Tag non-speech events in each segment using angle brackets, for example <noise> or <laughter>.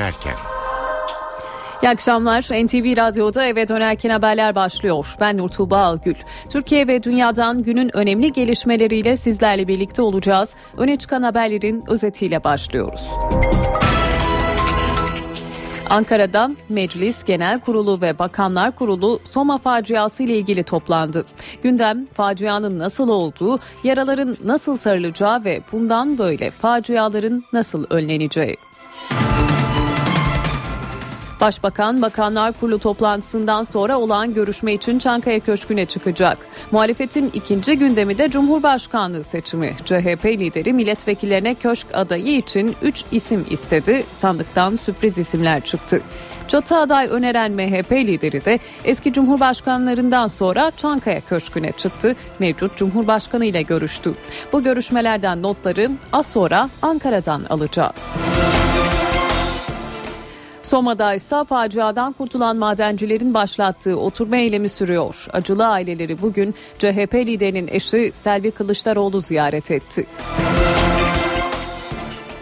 dönerken. İyi akşamlar. NTV Radyo'da eve dönerken haberler başlıyor. Ben Nurtuğba Algül. Türkiye ve dünyadan günün önemli gelişmeleriyle sizlerle birlikte olacağız. Öne çıkan haberlerin özetiyle başlıyoruz. Ankara'da Meclis Genel Kurulu ve Bakanlar Kurulu Soma faciası ile ilgili toplandı. Gündem facianın nasıl olduğu, yaraların nasıl sarılacağı ve bundan böyle faciaların nasıl önleneceği. Başbakan Bakanlar Kurulu toplantısından sonra olan görüşme için Çankaya Köşkü'ne çıkacak. Muhalefetin ikinci gündemi de Cumhurbaşkanlığı seçimi. CHP lideri milletvekillerine köşk adayı için 3 isim istedi. Sandıktan sürpriz isimler çıktı. Çatı aday öneren MHP lideri de eski cumhurbaşkanlarından sonra Çankaya Köşkü'ne çıktı. Mevcut Cumhurbaşkanı ile görüştü. Bu görüşmelerden notları az sonra Ankara'dan alacağız. Soma'da ise faciadan kurtulan madencilerin başlattığı oturma eylemi sürüyor. Acılı aileleri bugün CHP liderinin eşi Selvi Kılıçdaroğlu ziyaret etti.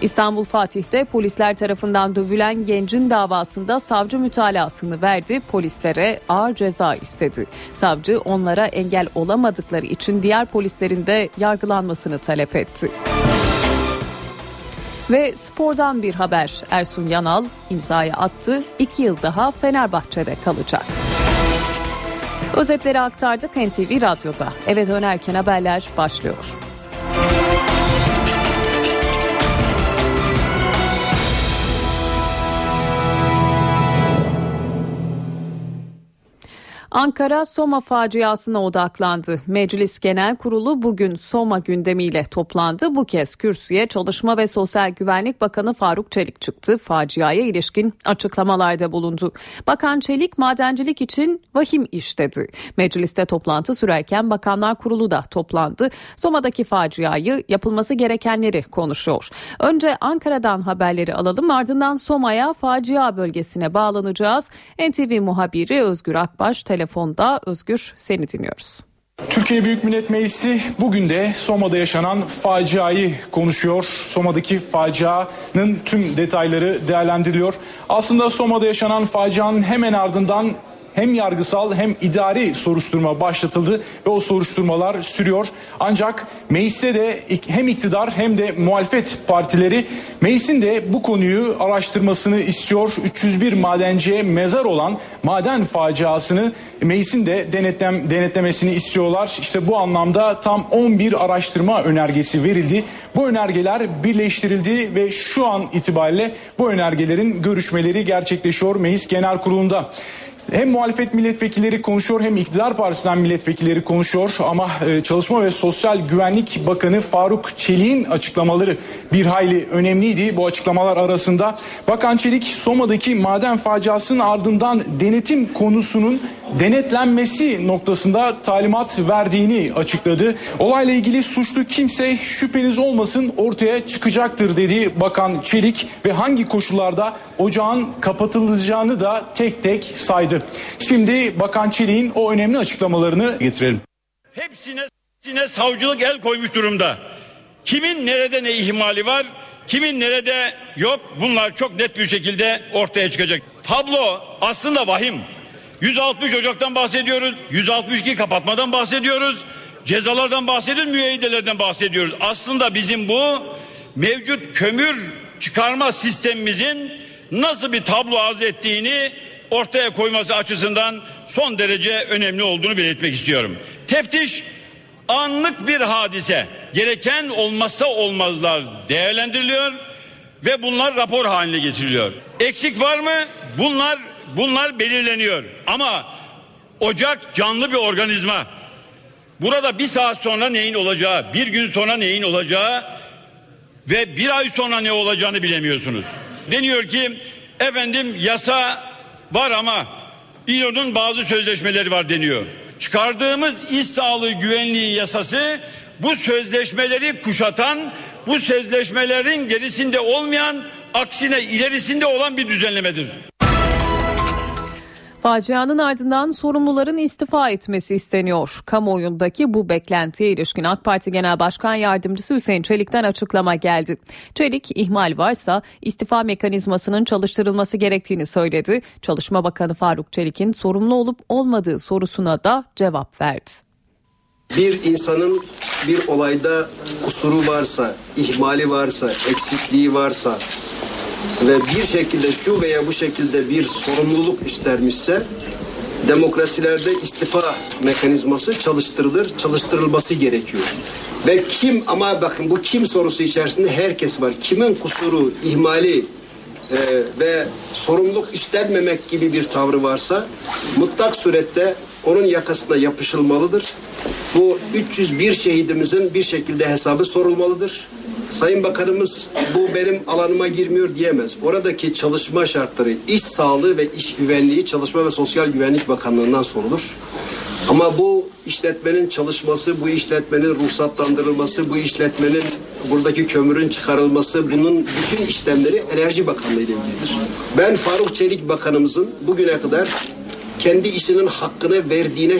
İstanbul Fatih'te polisler tarafından dövülen gencin davasında savcı mütalasını verdi, polislere ağır ceza istedi. Savcı onlara engel olamadıkları için diğer polislerin de yargılanmasını talep etti. Ve spordan bir haber. Ersun Yanal imzayı attı. İki yıl daha Fenerbahçe'de kalacak. Özetleri aktardık NTV Radyo'da. Eve dönerken haberler başlıyor. Ankara Soma faciasına odaklandı. Meclis Genel Kurulu bugün Soma gündemiyle toplandı. Bu kez kürsüye Çalışma ve Sosyal Güvenlik Bakanı Faruk Çelik çıktı. Faciaya ilişkin açıklamalarda bulundu. Bakan Çelik madencilik için vahim iş dedi. Mecliste toplantı sürerken Bakanlar Kurulu da toplandı. Soma'daki faciayı yapılması gerekenleri konuşuyor. Önce Ankara'dan haberleri alalım ardından Soma'ya facia bölgesine bağlanacağız. NTV muhabiri Özgür Akbaş telefonda Özgür seni dinliyoruz. Türkiye Büyük Millet Meclisi bugün de Soma'da yaşanan faciayı konuşuyor. Soma'daki facianın tüm detayları değerlendiriliyor. Aslında Soma'da yaşanan facianın hemen ardından hem yargısal hem idari soruşturma başlatıldı ve o soruşturmalar sürüyor. Ancak mecliste de hem iktidar hem de muhalefet partileri meclisin de bu konuyu araştırmasını istiyor. 301 madenciye mezar olan maden faciasını meclisin de denetlem, denetlemesini istiyorlar. İşte bu anlamda tam 11 araştırma önergesi verildi. Bu önergeler birleştirildi ve şu an itibariyle bu önergelerin görüşmeleri gerçekleşiyor Meclis Genel Kurulu'nda. Hem muhalefet milletvekilleri konuşuyor hem iktidar partisinden milletvekilleri konuşuyor ama e, Çalışma ve Sosyal Güvenlik Bakanı Faruk Çelik'in açıklamaları bir hayli önemliydi. Bu açıklamalar arasında Bakan Çelik Soma'daki maden faciasının ardından denetim konusunun denetlenmesi noktasında talimat verdiğini açıkladı. Olayla ilgili suçlu kimse şüpheniz olmasın ortaya çıkacaktır dedi Bakan Çelik ve hangi koşullarda ocağın kapatılacağını da tek tek saydı. Şimdi Bakan Çelik'in o önemli açıklamalarını getirelim. Hepsine, hepsine savcılık el koymuş durumda. Kimin nerede ne ihmali var, kimin nerede yok bunlar çok net bir şekilde ortaya çıkacak. Tablo aslında vahim. 160 Ocak'tan bahsediyoruz. 162 kapatmadan bahsediyoruz. Cezalardan bahsediyoruz, müeyyidelerden bahsediyoruz. Aslında bizim bu mevcut kömür çıkarma sistemimizin nasıl bir tablo arz ettiğini ortaya koyması açısından son derece önemli olduğunu belirtmek istiyorum. Teftiş anlık bir hadise. Gereken olmazsa olmazlar değerlendiriliyor ve bunlar rapor haline getiriliyor. Eksik var mı? Bunlar bunlar belirleniyor. Ama ocak canlı bir organizma. Burada bir saat sonra neyin olacağı, bir gün sonra neyin olacağı ve bir ay sonra ne olacağını bilemiyorsunuz. Deniyor ki efendim yasa var ama İLO'nun bazı sözleşmeleri var deniyor. Çıkardığımız iş sağlığı güvenliği yasası bu sözleşmeleri kuşatan, bu sözleşmelerin gerisinde olmayan, aksine ilerisinde olan bir düzenlemedir. Facianın ardından sorumluların istifa etmesi isteniyor. Kamuoyundaki bu beklentiye ilişkin AK Parti Genel Başkan Yardımcısı Hüseyin Çelik'ten açıklama geldi. Çelik ihmal varsa istifa mekanizmasının çalıştırılması gerektiğini söyledi. Çalışma Bakanı Faruk Çelik'in sorumlu olup olmadığı sorusuna da cevap verdi. Bir insanın bir olayda kusuru varsa, ihmali varsa, eksikliği varsa ve bir şekilde şu veya bu şekilde bir sorumluluk üstlenmişse demokrasilerde istifa mekanizması çalıştırılır, çalıştırılması gerekiyor. Ve kim ama bakın bu kim sorusu içerisinde herkes var. Kimin kusuru, ihmali e, ve sorumluluk üstlenmemek gibi bir tavrı varsa mutlak surette onun yakasına yapışılmalıdır. Bu 301 şehidimizin bir şekilde hesabı sorulmalıdır. Sayın Bakanımız bu benim alanıma girmiyor diyemez. Oradaki çalışma şartları, iş sağlığı ve iş güvenliği Çalışma ve Sosyal Güvenlik Bakanlığı'ndan sorulur. Ama bu işletmenin çalışması, bu işletmenin ruhsatlandırılması, bu işletmenin buradaki kömürün çıkarılması, bunun bütün işlemleri Enerji Bakanlığı ile ilgilidir. Ben Faruk Çelik Bakanımızın bugüne kadar kendi işinin hakkını verdiğine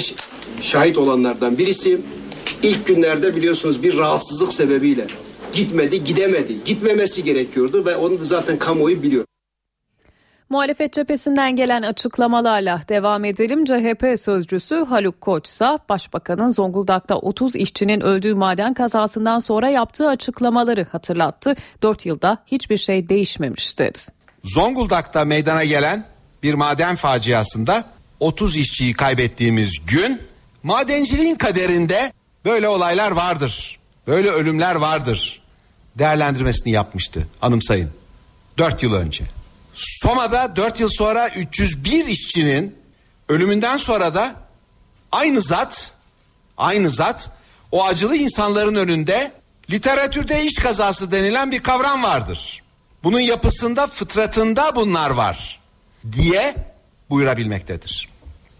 şahit olanlardan birisi. İlk günlerde biliyorsunuz bir rahatsızlık sebebiyle gitmedi, gidemedi. Gitmemesi gerekiyordu ve onu da zaten kamuoyu biliyor. Muhalefet cephesinden gelen açıklamalarla devam edelim. CHP sözcüsü Haluk Koç ise Başbakanın Zonguldak'ta 30 işçinin öldüğü maden kazasından sonra yaptığı açıklamaları hatırlattı. 4 yılda hiçbir şey değişmemiş dedi. Zonguldak'ta meydana gelen bir maden faciasında 30 işçiyi kaybettiğimiz gün madenciliğin kaderinde böyle olaylar vardır. Böyle ölümler vardır. Değerlendirmesini yapmıştı anımsayın. 4 yıl önce. Soma'da 4 yıl sonra 301 işçinin ölümünden sonra da aynı zat aynı zat o acılı insanların önünde literatürde iş kazası denilen bir kavram vardır. Bunun yapısında fıtratında bunlar var diye buyurabilmektedir.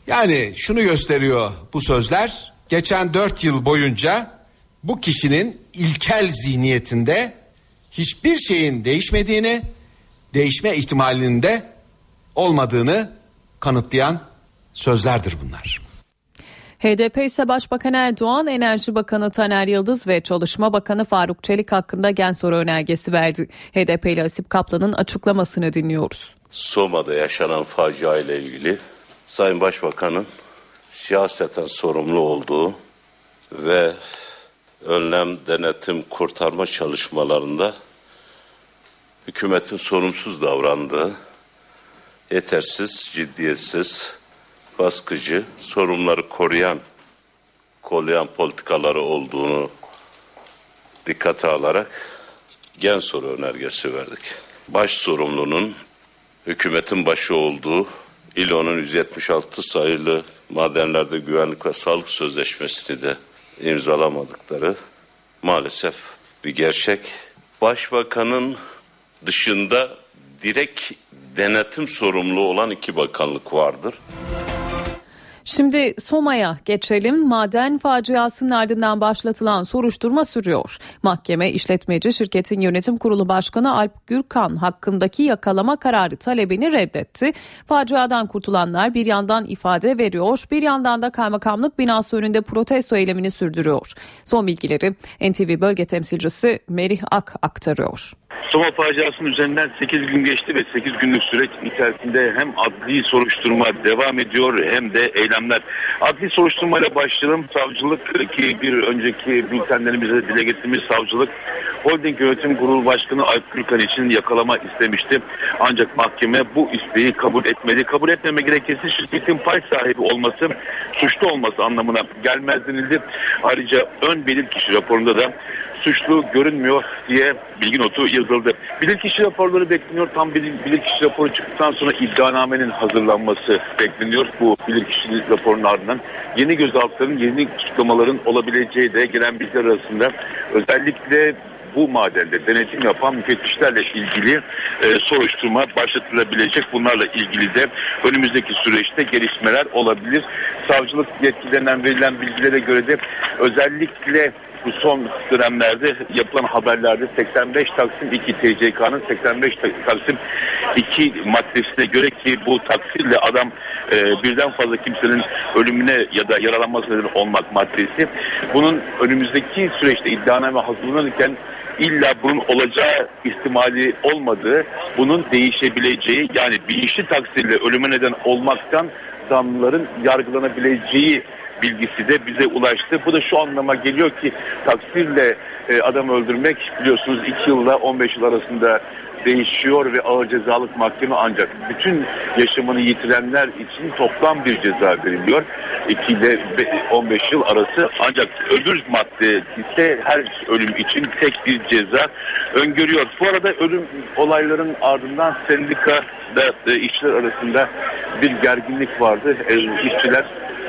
Yani şunu gösteriyor bu sözler. Geçen dört yıl boyunca bu kişinin ilkel zihniyetinde hiçbir şeyin değişmediğini, değişme ihtimalinin de olmadığını kanıtlayan sözlerdir bunlar. HDP ise Başbakan Erdoğan, Enerji Bakanı Taner Yıldız ve Çalışma Bakanı Faruk Çelik hakkında gen soru önergesi verdi. HDP ile Asip Kaplan'ın açıklamasını dinliyoruz. Soma'da yaşanan facia ile ilgili Sayın Başbakan'ın siyaseten sorumlu olduğu ve önlem, denetim, kurtarma çalışmalarında hükümetin sorumsuz davrandığı, yetersiz, ciddiyetsiz, baskıcı, sorunları koruyan, kollayan politikaları olduğunu dikkate alarak gen soru önergesi verdik. Baş sorumlunun hükümetin başı olduğu İLO'nun 176 sayılı madenlerde güvenlik ve sağlık sözleşmesini de imzalamadıkları maalesef bir gerçek. Başbakanın dışında direkt denetim sorumlu olan iki bakanlık vardır. Şimdi Soma'ya geçelim. Maden faciasının ardından başlatılan soruşturma sürüyor. Mahkeme işletmeci şirketin yönetim kurulu başkanı Alp Gürkan hakkındaki yakalama kararı talebini reddetti. Faciadan kurtulanlar bir yandan ifade veriyor, bir yandan da kaymakamlık binası önünde protesto eylemini sürdürüyor. Son bilgileri NTV bölge temsilcisi Merih Ak aktarıyor. Soma faciasının üzerinden 8 gün geçti ve 8 günlük süreç içerisinde hem adli soruşturma devam ediyor hem de eylemler. Adli soruşturmayla başlayalım. Savcılık ki bir önceki bültenlerimize dile getirmiş savcılık Holding Yönetim Kurulu Başkanı Alp Gürkan için yakalama istemişti. Ancak mahkeme bu isteği kabul etmedi. Kabul etmeme gerekçesi şirketin pay sahibi olması, suçlu olması anlamına gelmez denildi. Ayrıca ön belirkişi raporunda da suçlu görünmüyor diye bilgi notu yazıldı. Bilirkişi raporları bekleniyor. Tam bilir, bilirkişi raporu çıktıktan sonra iddianamenin hazırlanması bekleniyor. Bu bilirkişi raporunun ardından yeni gözaltıların, yeni tutuklamaların olabileceği de gelen bilgiler arasında özellikle bu madende denetim yapan müfettişlerle ilgili e, soruşturma başlatılabilecek. Bunlarla ilgili de önümüzdeki süreçte gelişmeler olabilir. Savcılık yetkililerinden verilen bilgilere göre de özellikle bu son dönemlerde yapılan haberlerde 85 Taksim 2 TCK'nın 85 Taksim 2 maddesine göre ki bu taksirle adam e, birden fazla kimsenin ölümüne ya da yaralanmasına neden olmak maddesi. Bunun önümüzdeki süreçte iddianame hazırlanırken illa bunun olacağı ihtimali olmadığı, bunun değişebileceği yani bilinçli taksirle ölüme neden olmaktan zanlıların yargılanabileceği bilgisi de bize ulaştı. Bu da şu anlama geliyor ki taksirle e, adam öldürmek biliyorsunuz 2 yılla 15 yıl arasında değişiyor ve ağır cezalık mahkeme ancak bütün yaşamını yitirenler için toplam bir ceza veriliyor. 2 ile 15 yıl arası ancak öbür madde ise her ölüm için tek bir ceza öngörüyor. Bu arada ölüm olayların ardından sendika da e, işçiler arasında bir gerginlik vardı. E, işçiler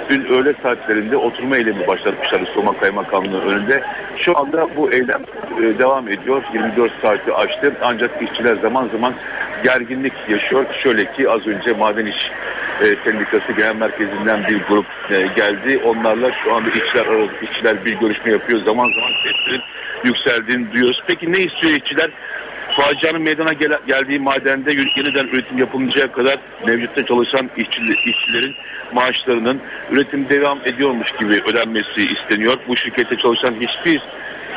dün öğle saatlerinde oturma eylemi başlatmışlar Soma Kaymakamlığı önünde. Şu anda bu eylem e, devam ediyor. 24 saati aştı. Ancak işçiler zaman zaman gerginlik yaşıyor. Şöyle ki az önce Maden İş e, Sendikası Genel Merkezi'nden bir grup e, geldi. Onlarla şu anda işçiler aradı. İşçiler bir görüşme yapıyor. Zaman zaman seslerin yükseldiğini duyuyoruz. Peki ne istiyor işçiler? Facianın meydana gel geldiği madende yeniden üretim yapılıncaya kadar mevcutta çalışan işçilerin maaşlarının üretim devam ediyormuş gibi ödenmesi isteniyor. Bu şirkette çalışan hiçbir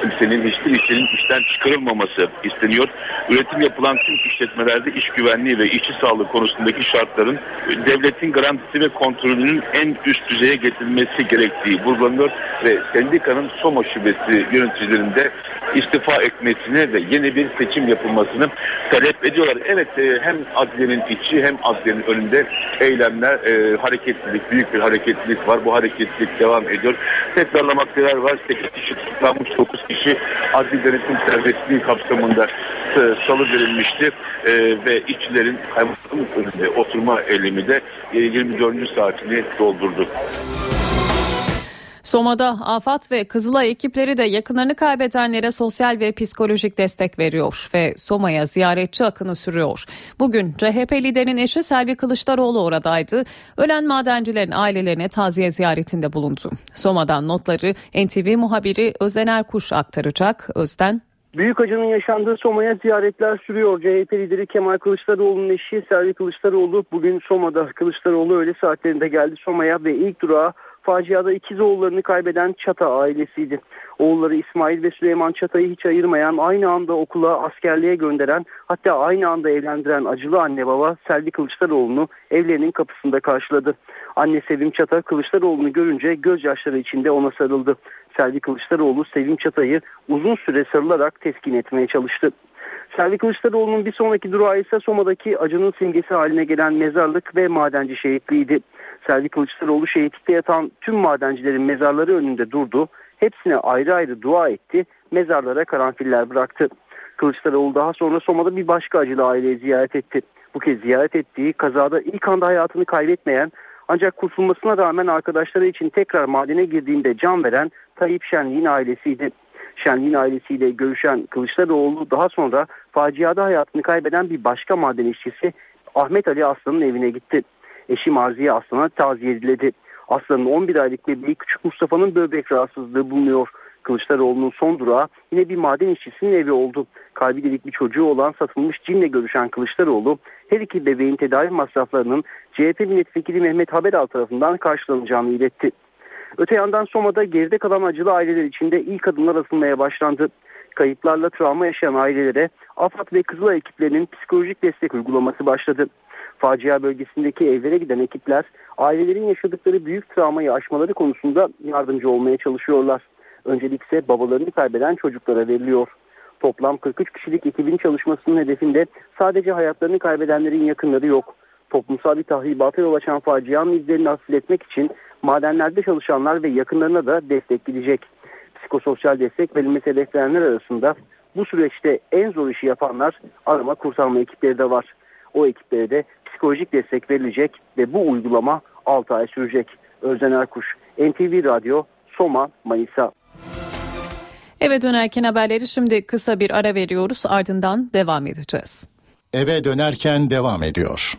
kimsenin hiçbir işçinin işten çıkarılmaması isteniyor. Üretim yapılan tüm işletmelerde iş güvenliği ve işçi sağlığı konusundaki şartların devletin garantisi ve kontrolünün en üst düzeye getirilmesi gerektiği vurgulanıyor ve sendikanın Soma şubesi yöneticilerinde istifa etmesini ve yeni bir seçim yapılmasını talep ediyorlar. Evet e, hem adliyenin içi hem adliyenin önünde eylemler, e, hareketlilik, büyük bir hareketlilik var. Bu hareketlilik devam ediyor. Tekrarlamak neler var? 8 kişi tutuklanmış, 9 kişi adli denetim serbestliği kapsamında e, salı verilmişti. E, ve işçilerin kaymakamlık önünde oturma eylemi de 24. saatini doldurdu. Soma'da AFAD ve Kızılay ekipleri de yakınlarını kaybedenlere sosyal ve psikolojik destek veriyor ve Soma'ya ziyaretçi akını sürüyor. Bugün CHP liderinin eşi Selvi Kılıçdaroğlu oradaydı. Ölen madencilerin ailelerine taziye ziyaretinde bulundu. Soma'dan notları NTV muhabiri Özden Erkuş aktaracak. Özden Büyük acının yaşandığı Soma'ya ziyaretler sürüyor. CHP lideri Kemal Kılıçdaroğlu'nun eşi Selvi Kılıçdaroğlu bugün Soma'da Kılıçdaroğlu öğle saatlerinde geldi Soma'ya ve ilk durağı faciada ikiz oğullarını kaybeden Çata ailesiydi. Oğulları İsmail ve Süleyman Çata'yı hiç ayırmayan, aynı anda okula, askerliğe gönderen, hatta aynı anda evlendiren acılı anne baba Selvi Kılıçdaroğlu'nu evlerinin kapısında karşıladı. Anne Sevim Çata Kılıçdaroğlu'nu görünce gözyaşları içinde ona sarıldı. Selvi Kılıçdaroğlu Sevim Çata'yı uzun süre sarılarak teskin etmeye çalıştı. Selvi Kılıçdaroğlu'nun bir sonraki durağı ise Soma'daki acının simgesi haline gelen mezarlık ve madenci şehitliğiydi. Selvi Kılıçdaroğlu şehitlikte yatan tüm madencilerin mezarları önünde durdu. Hepsine ayrı ayrı dua etti. Mezarlara karanfiller bıraktı. Kılıçdaroğlu daha sonra Soma'da bir başka acılı aileyi ziyaret etti. Bu kez ziyaret ettiği kazada ilk anda hayatını kaybetmeyen ancak kurtulmasına rağmen arkadaşları için tekrar madene girdiğinde can veren Tayyip Şenli'nin ailesiydi. Şenli'nin ailesiyle görüşen Kılıçdaroğlu daha sonra faciada hayatını kaybeden bir başka maden işçisi Ahmet Ali Aslan'ın evine gitti. Eşi Marziye Aslan'a taziye edildi. Aslan'ın 11 aylık bebeği Küçük Mustafa'nın böbrek rahatsızlığı bulunuyor. Kılıçdaroğlu'nun son durağı yine bir maden işçisinin evi oldu. Kalbi delik bir çocuğu olan satılmış cinle görüşen Kılıçdaroğlu her iki bebeğin tedavi masraflarının CHP milletvekili Mehmet Haberal tarafından karşılanacağını iletti. Öte yandan Soma'da geride kalan acılı aileler içinde ilk adımlar atılmaya başlandı. Kayıplarla travma yaşayan ailelere AFAD ve Kızılay ekiplerinin psikolojik destek uygulaması başladı. Facia bölgesindeki evlere giden ekipler ailelerin yaşadıkları büyük travmayı aşmaları konusunda yardımcı olmaya çalışıyorlar. Öncelik babalarını kaybeden çocuklara veriliyor. Toplam 43 kişilik ekibin çalışmasının hedefinde sadece hayatlarını kaybedenlerin yakınları yok. Toplumsal bir tahribata yol açan facianın izlerini hafifletmek için madenlerde çalışanlar ve yakınlarına da destek gidecek. Psikososyal destek verilmesi hedeflenenler arasında bu süreçte en zor işi yapanlar arama kurtarma ekipleri de var. O ekiplere de psikolojik destek verilecek ve bu uygulama 6 ay sürecek. Özden Erkuş, NTV Radyo, Soma, Manisa. Eve dönerken haberleri şimdi kısa bir ara veriyoruz ardından devam edeceğiz. Eve dönerken devam ediyor.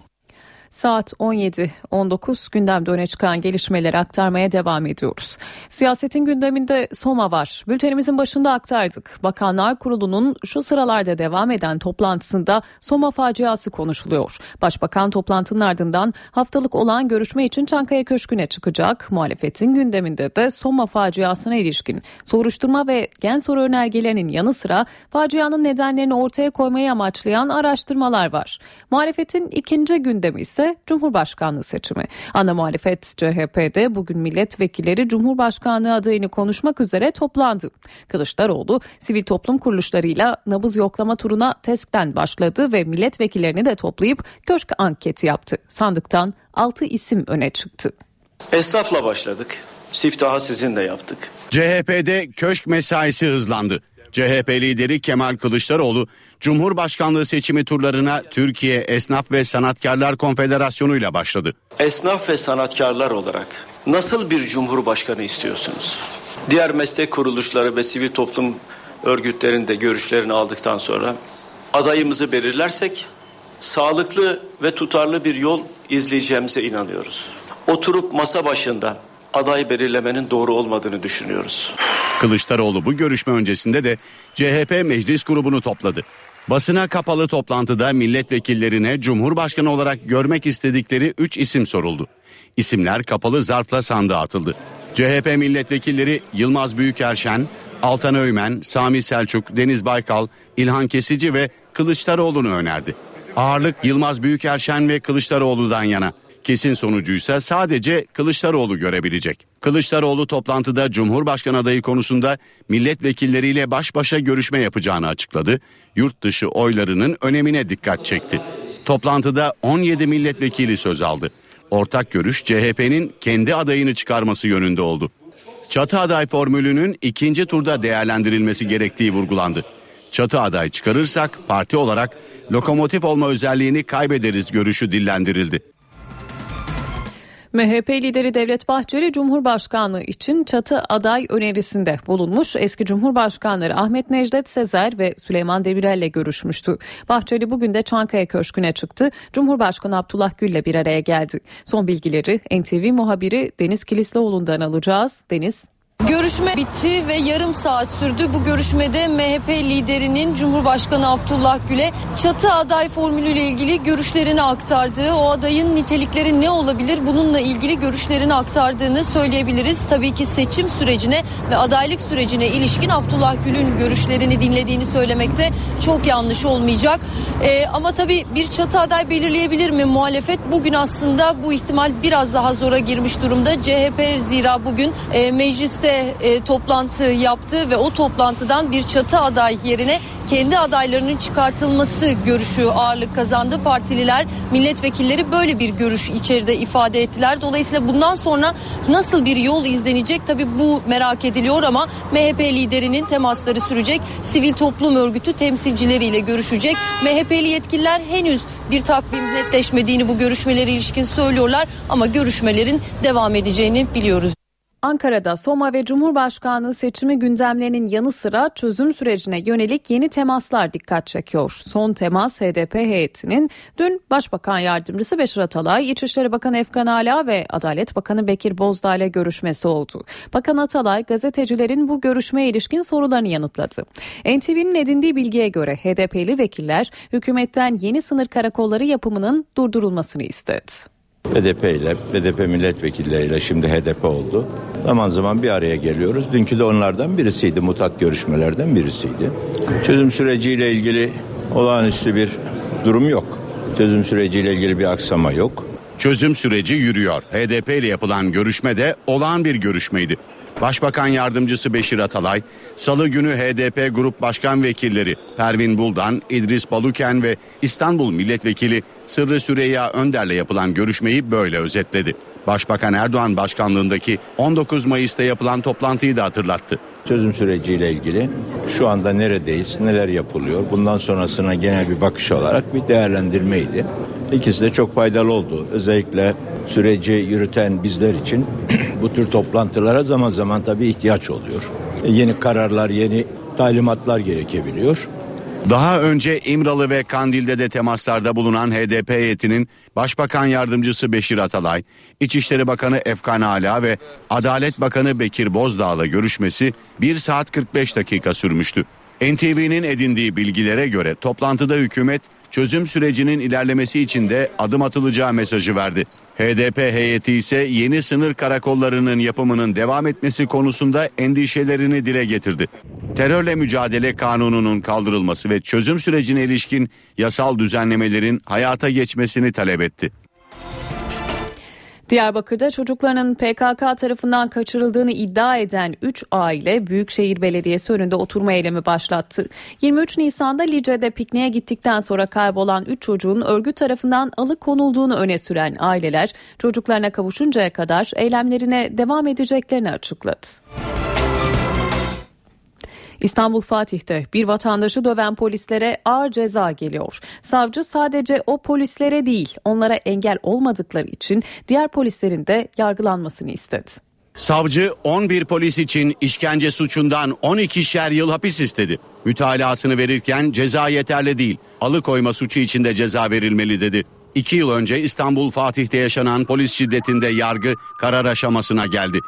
Saat 17.19 gündemde öne çıkan gelişmeleri aktarmaya devam ediyoruz. Siyasetin gündeminde Soma var. Bültenimizin başında aktardık. Bakanlar Kurulu'nun şu sıralarda devam eden toplantısında Soma faciası konuşuluyor. Başbakan toplantının ardından haftalık olan görüşme için Çankaya Köşkü'ne çıkacak. Muhalefetin gündeminde de Soma faciasına ilişkin soruşturma ve gen soru önergelerinin yanı sıra facianın nedenlerini ortaya koymayı amaçlayan araştırmalar var. Muhalefetin ikinci gündemi ise Cumhurbaşkanlığı seçimi. Ana muhalefet CHP'de bugün milletvekilleri Cumhurbaşkanlığı adayını konuşmak üzere toplandı. Kılıçdaroğlu sivil toplum kuruluşlarıyla nabız yoklama turuna TESK'ten başladı ve milletvekillerini de toplayıp köşk anketi yaptı. Sandıktan 6 isim öne çıktı. Esnafla başladık. Siftahı sizinle yaptık. CHP'de köşk mesaisi hızlandı. CHP lideri Kemal Kılıçdaroğlu Cumhurbaşkanlığı seçimi turlarına Türkiye Esnaf ve Sanatkarlar Konfederasyonu ile başladı. Esnaf ve sanatkarlar olarak nasıl bir cumhurbaşkanı istiyorsunuz? Diğer meslek kuruluşları ve sivil toplum örgütlerinde görüşlerini aldıktan sonra adayımızı belirlersek sağlıklı ve tutarlı bir yol izleyeceğimize inanıyoruz. Oturup masa başında aday belirlemenin doğru olmadığını düşünüyoruz. Kılıçdaroğlu bu görüşme öncesinde de CHP meclis grubunu topladı. Basına kapalı toplantıda milletvekillerine Cumhurbaşkanı olarak görmek istedikleri 3 isim soruldu. İsimler kapalı zarfla sandığa atıldı. CHP milletvekilleri Yılmaz Büyükerşen, Altan Öymen, Sami Selçuk, Deniz Baykal, İlhan Kesici ve Kılıçdaroğlu'nu önerdi. Ağırlık Yılmaz Büyükerşen ve Kılıçdaroğlu'dan yana. Kesin sonucuysa sadece Kılıçdaroğlu görebilecek. Kılıçdaroğlu toplantıda Cumhurbaşkanı adayı konusunda milletvekilleriyle baş başa görüşme yapacağını açıkladı. Yurt dışı oylarının önemine dikkat çekti. Toplantıda 17 milletvekili söz aldı. Ortak görüş CHP'nin kendi adayını çıkarması yönünde oldu. Çatı aday formülünün ikinci turda değerlendirilmesi gerektiği vurgulandı. Çatı aday çıkarırsak parti olarak lokomotif olma özelliğini kaybederiz görüşü dillendirildi. MHP lideri Devlet Bahçeli Cumhurbaşkanlığı için çatı aday önerisinde bulunmuş. Eski Cumhurbaşkanları Ahmet Necdet Sezer ve Süleyman Demirel ile görüşmüştü. Bahçeli bugün de Çankaya Köşkü'ne çıktı. Cumhurbaşkanı Abdullah Gül ile bir araya geldi. Son bilgileri NTV muhabiri Deniz Kilislioğlu'ndan alacağız. Deniz Görüşme bitti ve yarım saat sürdü. Bu görüşmede MHP liderinin Cumhurbaşkanı Abdullah Gül'e çatı aday formülüyle ilgili görüşlerini aktardığı, o adayın nitelikleri ne olabilir bununla ilgili görüşlerini aktardığını söyleyebiliriz. Tabii ki seçim sürecine ve adaylık sürecine ilişkin Abdullah Gül'ün görüşlerini dinlediğini söylemekte çok yanlış olmayacak. Ee, ama tabii bir çatı aday belirleyebilir mi muhalefet? Bugün aslında bu ihtimal biraz daha zora girmiş durumda. CHP zira bugün e, mecliste e, toplantı yaptı ve o toplantıdan bir çatı aday yerine kendi adaylarının çıkartılması görüşü ağırlık kazandı. Partililer, milletvekilleri böyle bir görüş içeride ifade ettiler. Dolayısıyla bundan sonra nasıl bir yol izlenecek tabii bu merak ediliyor ama MHP liderinin temasları sürecek. Sivil toplum örgütü temsilcileriyle görüşecek. MHP'li yetkililer henüz bir takvim netleşmediğini bu görüşmelere ilişkin söylüyorlar ama görüşmelerin devam edeceğini biliyoruz. Ankara'da Soma ve Cumhurbaşkanlığı seçimi gündemlerinin yanı sıra çözüm sürecine yönelik yeni temaslar dikkat çekiyor. Son temas HDP heyetinin dün Başbakan Yardımcısı Beşir Atalay, İçişleri Bakanı Efkan Ala ve Adalet Bakanı Bekir Bozdağ ile görüşmesi oldu. Bakan Atalay gazetecilerin bu görüşmeye ilişkin sorularını yanıtladı. NTV'nin edindiği bilgiye göre HDP'li vekiller hükümetten yeni sınır karakolları yapımının durdurulmasını istedi. BDP ile BDP milletvekilleriyle şimdi HDP oldu. Zaman zaman bir araya geliyoruz. Dünkü de onlardan birisiydi. Mutat görüşmelerden birisiydi. Çözüm süreciyle ilgili olağanüstü bir durum yok. Çözüm süreciyle ilgili bir aksama yok. Çözüm süreci yürüyor. HDP ile yapılan görüşme de olağan bir görüşmeydi. Başbakan Yardımcısı Beşir Atalay, Salı günü HDP Grup Başkan Vekilleri Pervin Buldan, İdris Baluken ve İstanbul Milletvekili Sırrı Süreyya Önder'le yapılan görüşmeyi böyle özetledi. Başbakan Erdoğan başkanlığındaki 19 Mayıs'ta yapılan toplantıyı da hatırlattı. Çözüm süreciyle ilgili şu anda neredeyiz, neler yapılıyor, bundan sonrasına genel bir bakış olarak bir değerlendirmeydi. İkisi de çok faydalı oldu. Özellikle süreci yürüten bizler için <clears throat> bu tür toplantılara zaman zaman tabii ihtiyaç oluyor. Yeni kararlar, yeni talimatlar gerekebiliyor. Daha önce İmralı ve Kandil'de de temaslarda bulunan HDP heyetinin Başbakan Yardımcısı Beşir Atalay, İçişleri Bakanı Efkan Ala ve Adalet Bakanı Bekir Bozdağ'la görüşmesi 1 saat 45 dakika sürmüştü. NTV'nin edindiği bilgilere göre toplantıda hükümet çözüm sürecinin ilerlemesi için de adım atılacağı mesajı verdi. HDP heyeti ise yeni sınır karakollarının yapımının devam etmesi konusunda endişelerini dile getirdi. Terörle mücadele kanununun kaldırılması ve çözüm sürecine ilişkin yasal düzenlemelerin hayata geçmesini talep etti. Diyarbakır'da çocuklarının PKK tarafından kaçırıldığını iddia eden 3 aile Büyükşehir Belediyesi önünde oturma eylemi başlattı. 23 Nisan'da Lice'de pikniğe gittikten sonra kaybolan 3 çocuğun örgüt tarafından alıkonulduğunu öne süren aileler çocuklarına kavuşuncaya kadar eylemlerine devam edeceklerini açıkladı. İstanbul Fatih'te bir vatandaşı döven polislere ağır ceza geliyor. Savcı sadece o polislere değil onlara engel olmadıkları için diğer polislerin de yargılanmasını istedi. Savcı 11 polis için işkence suçundan 12'şer yıl hapis istedi. Mütalasını verirken ceza yeterli değil. Alıkoyma suçu için de ceza verilmeli dedi. İki yıl önce İstanbul Fatih'te yaşanan polis şiddetinde yargı karar aşamasına geldi.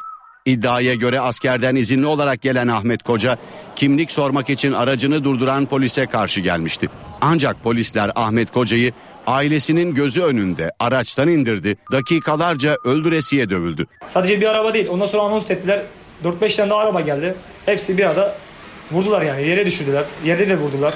İddiaya göre askerden izinli olarak gelen Ahmet Koca kimlik sormak için aracını durduran polise karşı gelmişti. Ancak polisler Ahmet Koca'yı ailesinin gözü önünde araçtan indirdi. Dakikalarca öldüresiye dövüldü. Sadece bir araba değil. Ondan sonra anons ettiler. 4-5 tane daha araba geldi. Hepsi bir arada vurdular yani. Yere düşürdüler. Yerde de vurdular.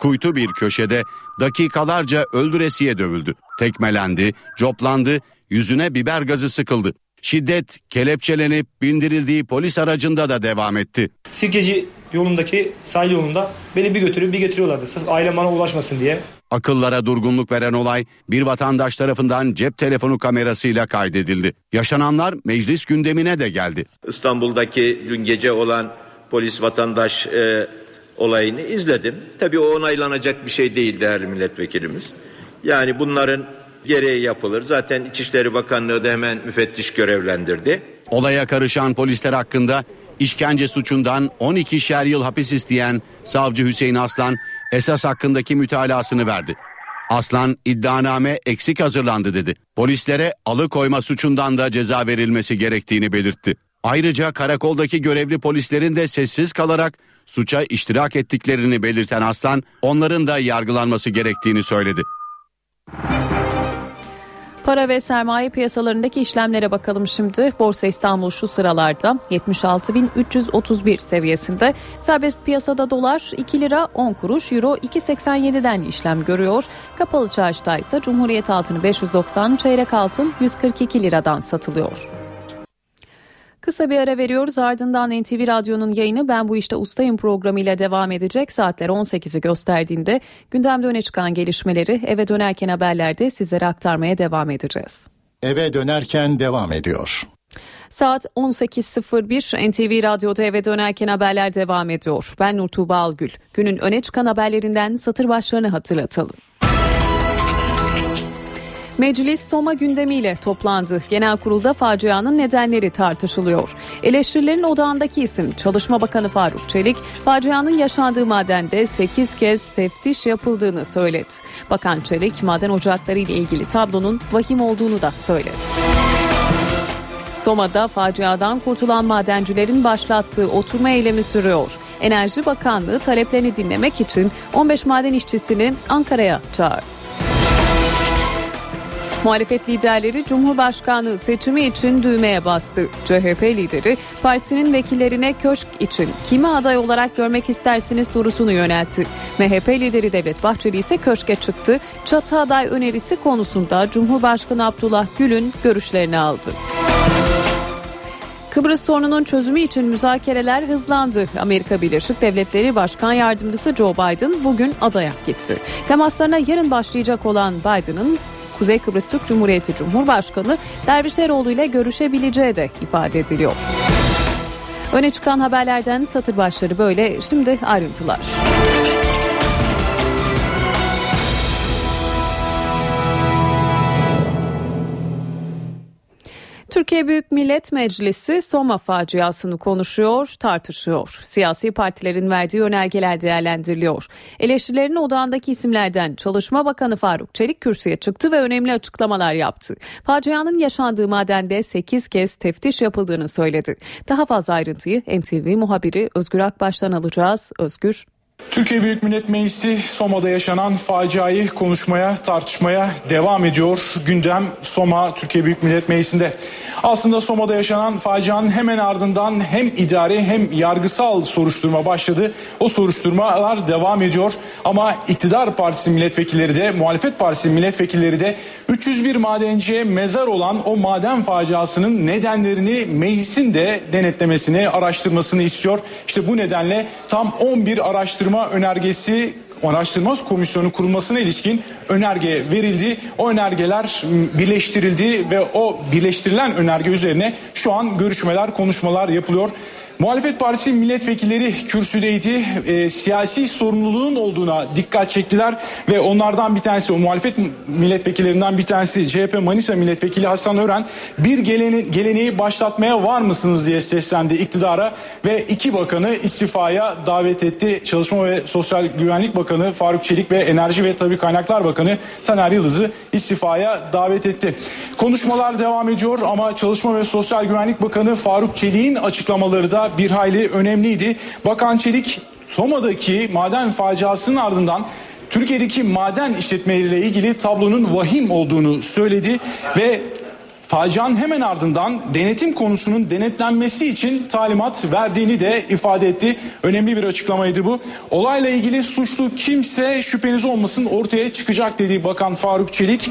Kuytu bir köşede dakikalarca öldüresiye dövüldü. Tekmelendi, coplandı, yüzüne biber gazı sıkıldı. Şiddet kelepçelenip bindirildiği polis aracında da devam etti. Sirkeci yolundaki sahil yolunda beni bir götürüp bir getiriyorlardı. Sırf ailem bana ulaşmasın diye. Akıllara durgunluk veren olay bir vatandaş tarafından cep telefonu kamerasıyla kaydedildi. Yaşananlar meclis gündemine de geldi. İstanbul'daki dün gece olan polis vatandaş e, olayını izledim. Tabii o onaylanacak bir şey değil değerli milletvekilimiz. Yani bunların gereği yapılır. Zaten İçişleri Bakanlığı da hemen müfettiş görevlendirdi. Olaya karışan polisler hakkında işkence suçundan 12'şer yıl hapis isteyen savcı Hüseyin Aslan esas hakkındaki mütalasını verdi. Aslan iddianame eksik hazırlandı dedi. Polislere alıkoyma suçundan da ceza verilmesi gerektiğini belirtti. Ayrıca karakoldaki görevli polislerin de sessiz kalarak suça iştirak ettiklerini belirten Aslan onların da yargılanması gerektiğini söyledi. Para ve sermaye piyasalarındaki işlemlere bakalım şimdi. Borsa İstanbul şu sıralarda 76.331 seviyesinde. Serbest piyasada dolar 2 lira 10 kuruş, euro 2.87'den işlem görüyor. Kapalı çarşıda ise Cumhuriyet altını 590, çeyrek altın 142 liradan satılıyor. Kısa bir ara veriyoruz ardından NTV Radyo'nun yayını Ben Bu İşte Ustayım programıyla devam edecek. Saatler 18'i gösterdiğinde gündemde öne çıkan gelişmeleri eve dönerken haberlerde sizlere aktarmaya devam edeceğiz. Eve dönerken devam ediyor. Saat 18.01 NTV Radyo'da eve dönerken haberler devam ediyor. Ben Nur Tuğba Algül. Günün öne çıkan haberlerinden satır başlarını hatırlatalım. Meclis Soma gündemiyle toplandı. Genel kurulda facianın nedenleri tartışılıyor. Eleştirilerin odağındaki isim Çalışma Bakanı Faruk Çelik, facianın yaşandığı madende 8 kez teftiş yapıldığını söyledi. Bakan Çelik, maden ocakları ile ilgili tablonun vahim olduğunu da söyledi. Soma'da faciadan kurtulan madencilerin başlattığı oturma eylemi sürüyor. Enerji Bakanlığı taleplerini dinlemek için 15 maden işçisini Ankara'ya çağırdı. Muhalefet liderleri Cumhurbaşkanlığı seçimi için düğmeye bastı. CHP lideri partisinin vekillerine köşk için kimi aday olarak görmek istersiniz sorusunu yöneltti. MHP lideri Devlet Bahçeli ise köşke çıktı. Çatı aday önerisi konusunda Cumhurbaşkanı Abdullah Gül'ün görüşlerini aldı. Kıbrıs sorununun çözümü için müzakereler hızlandı. Amerika Birleşik Devletleri Başkan Yardımcısı Joe Biden bugün adaya gitti. Temaslarına yarın başlayacak olan Biden'ın Kuzey Kıbrıs Türk Cumhuriyeti Cumhurbaşkanı Dervişeroğlu ile görüşebileceği de ifade ediliyor. Öne çıkan haberlerden satır başları böyle. Şimdi ayrıntılar. Türkiye Büyük Millet Meclisi Soma faciasını konuşuyor, tartışıyor. Siyasi partilerin verdiği önergeler değerlendiriliyor. Eleştirilerin odağındaki isimlerden Çalışma Bakanı Faruk Çelik kürsüye çıktı ve önemli açıklamalar yaptı. Facianın yaşandığı madende 8 kez teftiş yapıldığını söyledi. Daha fazla ayrıntıyı NTV muhabiri Özgür Akbaş'tan alacağız. Özgür. Türkiye Büyük Millet Meclisi Soma'da yaşanan faciayı konuşmaya, tartışmaya devam ediyor. Gündem Soma Türkiye Büyük Millet Meclisi'nde. Aslında Soma'da yaşanan facianın hemen ardından hem idari hem yargısal soruşturma başladı. O soruşturmalar devam ediyor. Ama iktidar partisi milletvekilleri de, muhalefet partisi milletvekilleri de 301 madenciye mezar olan o maden faciasının nedenlerini meclisin de denetlemesini, araştırmasını istiyor. İşte bu nedenle tam 11 araştırma önergesi araştırma komisyonu kurulmasına ilişkin önerge verildi. O önergeler birleştirildi ve o birleştirilen önerge üzerine şu an görüşmeler, konuşmalar yapılıyor. Muhalefet Partisi milletvekilleri kürsüdeydi. E, siyasi sorumluluğun olduğuna dikkat çektiler ve onlardan bir tanesi o muhalefet milletvekillerinden bir tanesi CHP Manisa milletvekili Hasan Ören bir gelene, geleneği başlatmaya var mısınız diye seslendi iktidara ve iki bakanı istifaya davet etti. Çalışma ve Sosyal Güvenlik Bakanı Faruk Çelik ve Enerji ve Tabi Kaynaklar Bakanı Taner Yıldız'ı istifaya davet etti. Konuşmalar devam ediyor ama Çalışma ve Sosyal Güvenlik Bakanı Faruk Çelik'in açıklamaları da bir hayli önemliydi. Bakan Çelik Soma'daki maden faciasının ardından Türkiye'deki maden işletmeleriyle ilgili tablonun vahim olduğunu söyledi ve facianın hemen ardından denetim konusunun denetlenmesi için talimat verdiğini de ifade etti. Önemli bir açıklamaydı bu. Olayla ilgili suçlu kimse şüpheniz olmasın ortaya çıkacak dedi Bakan Faruk Çelik.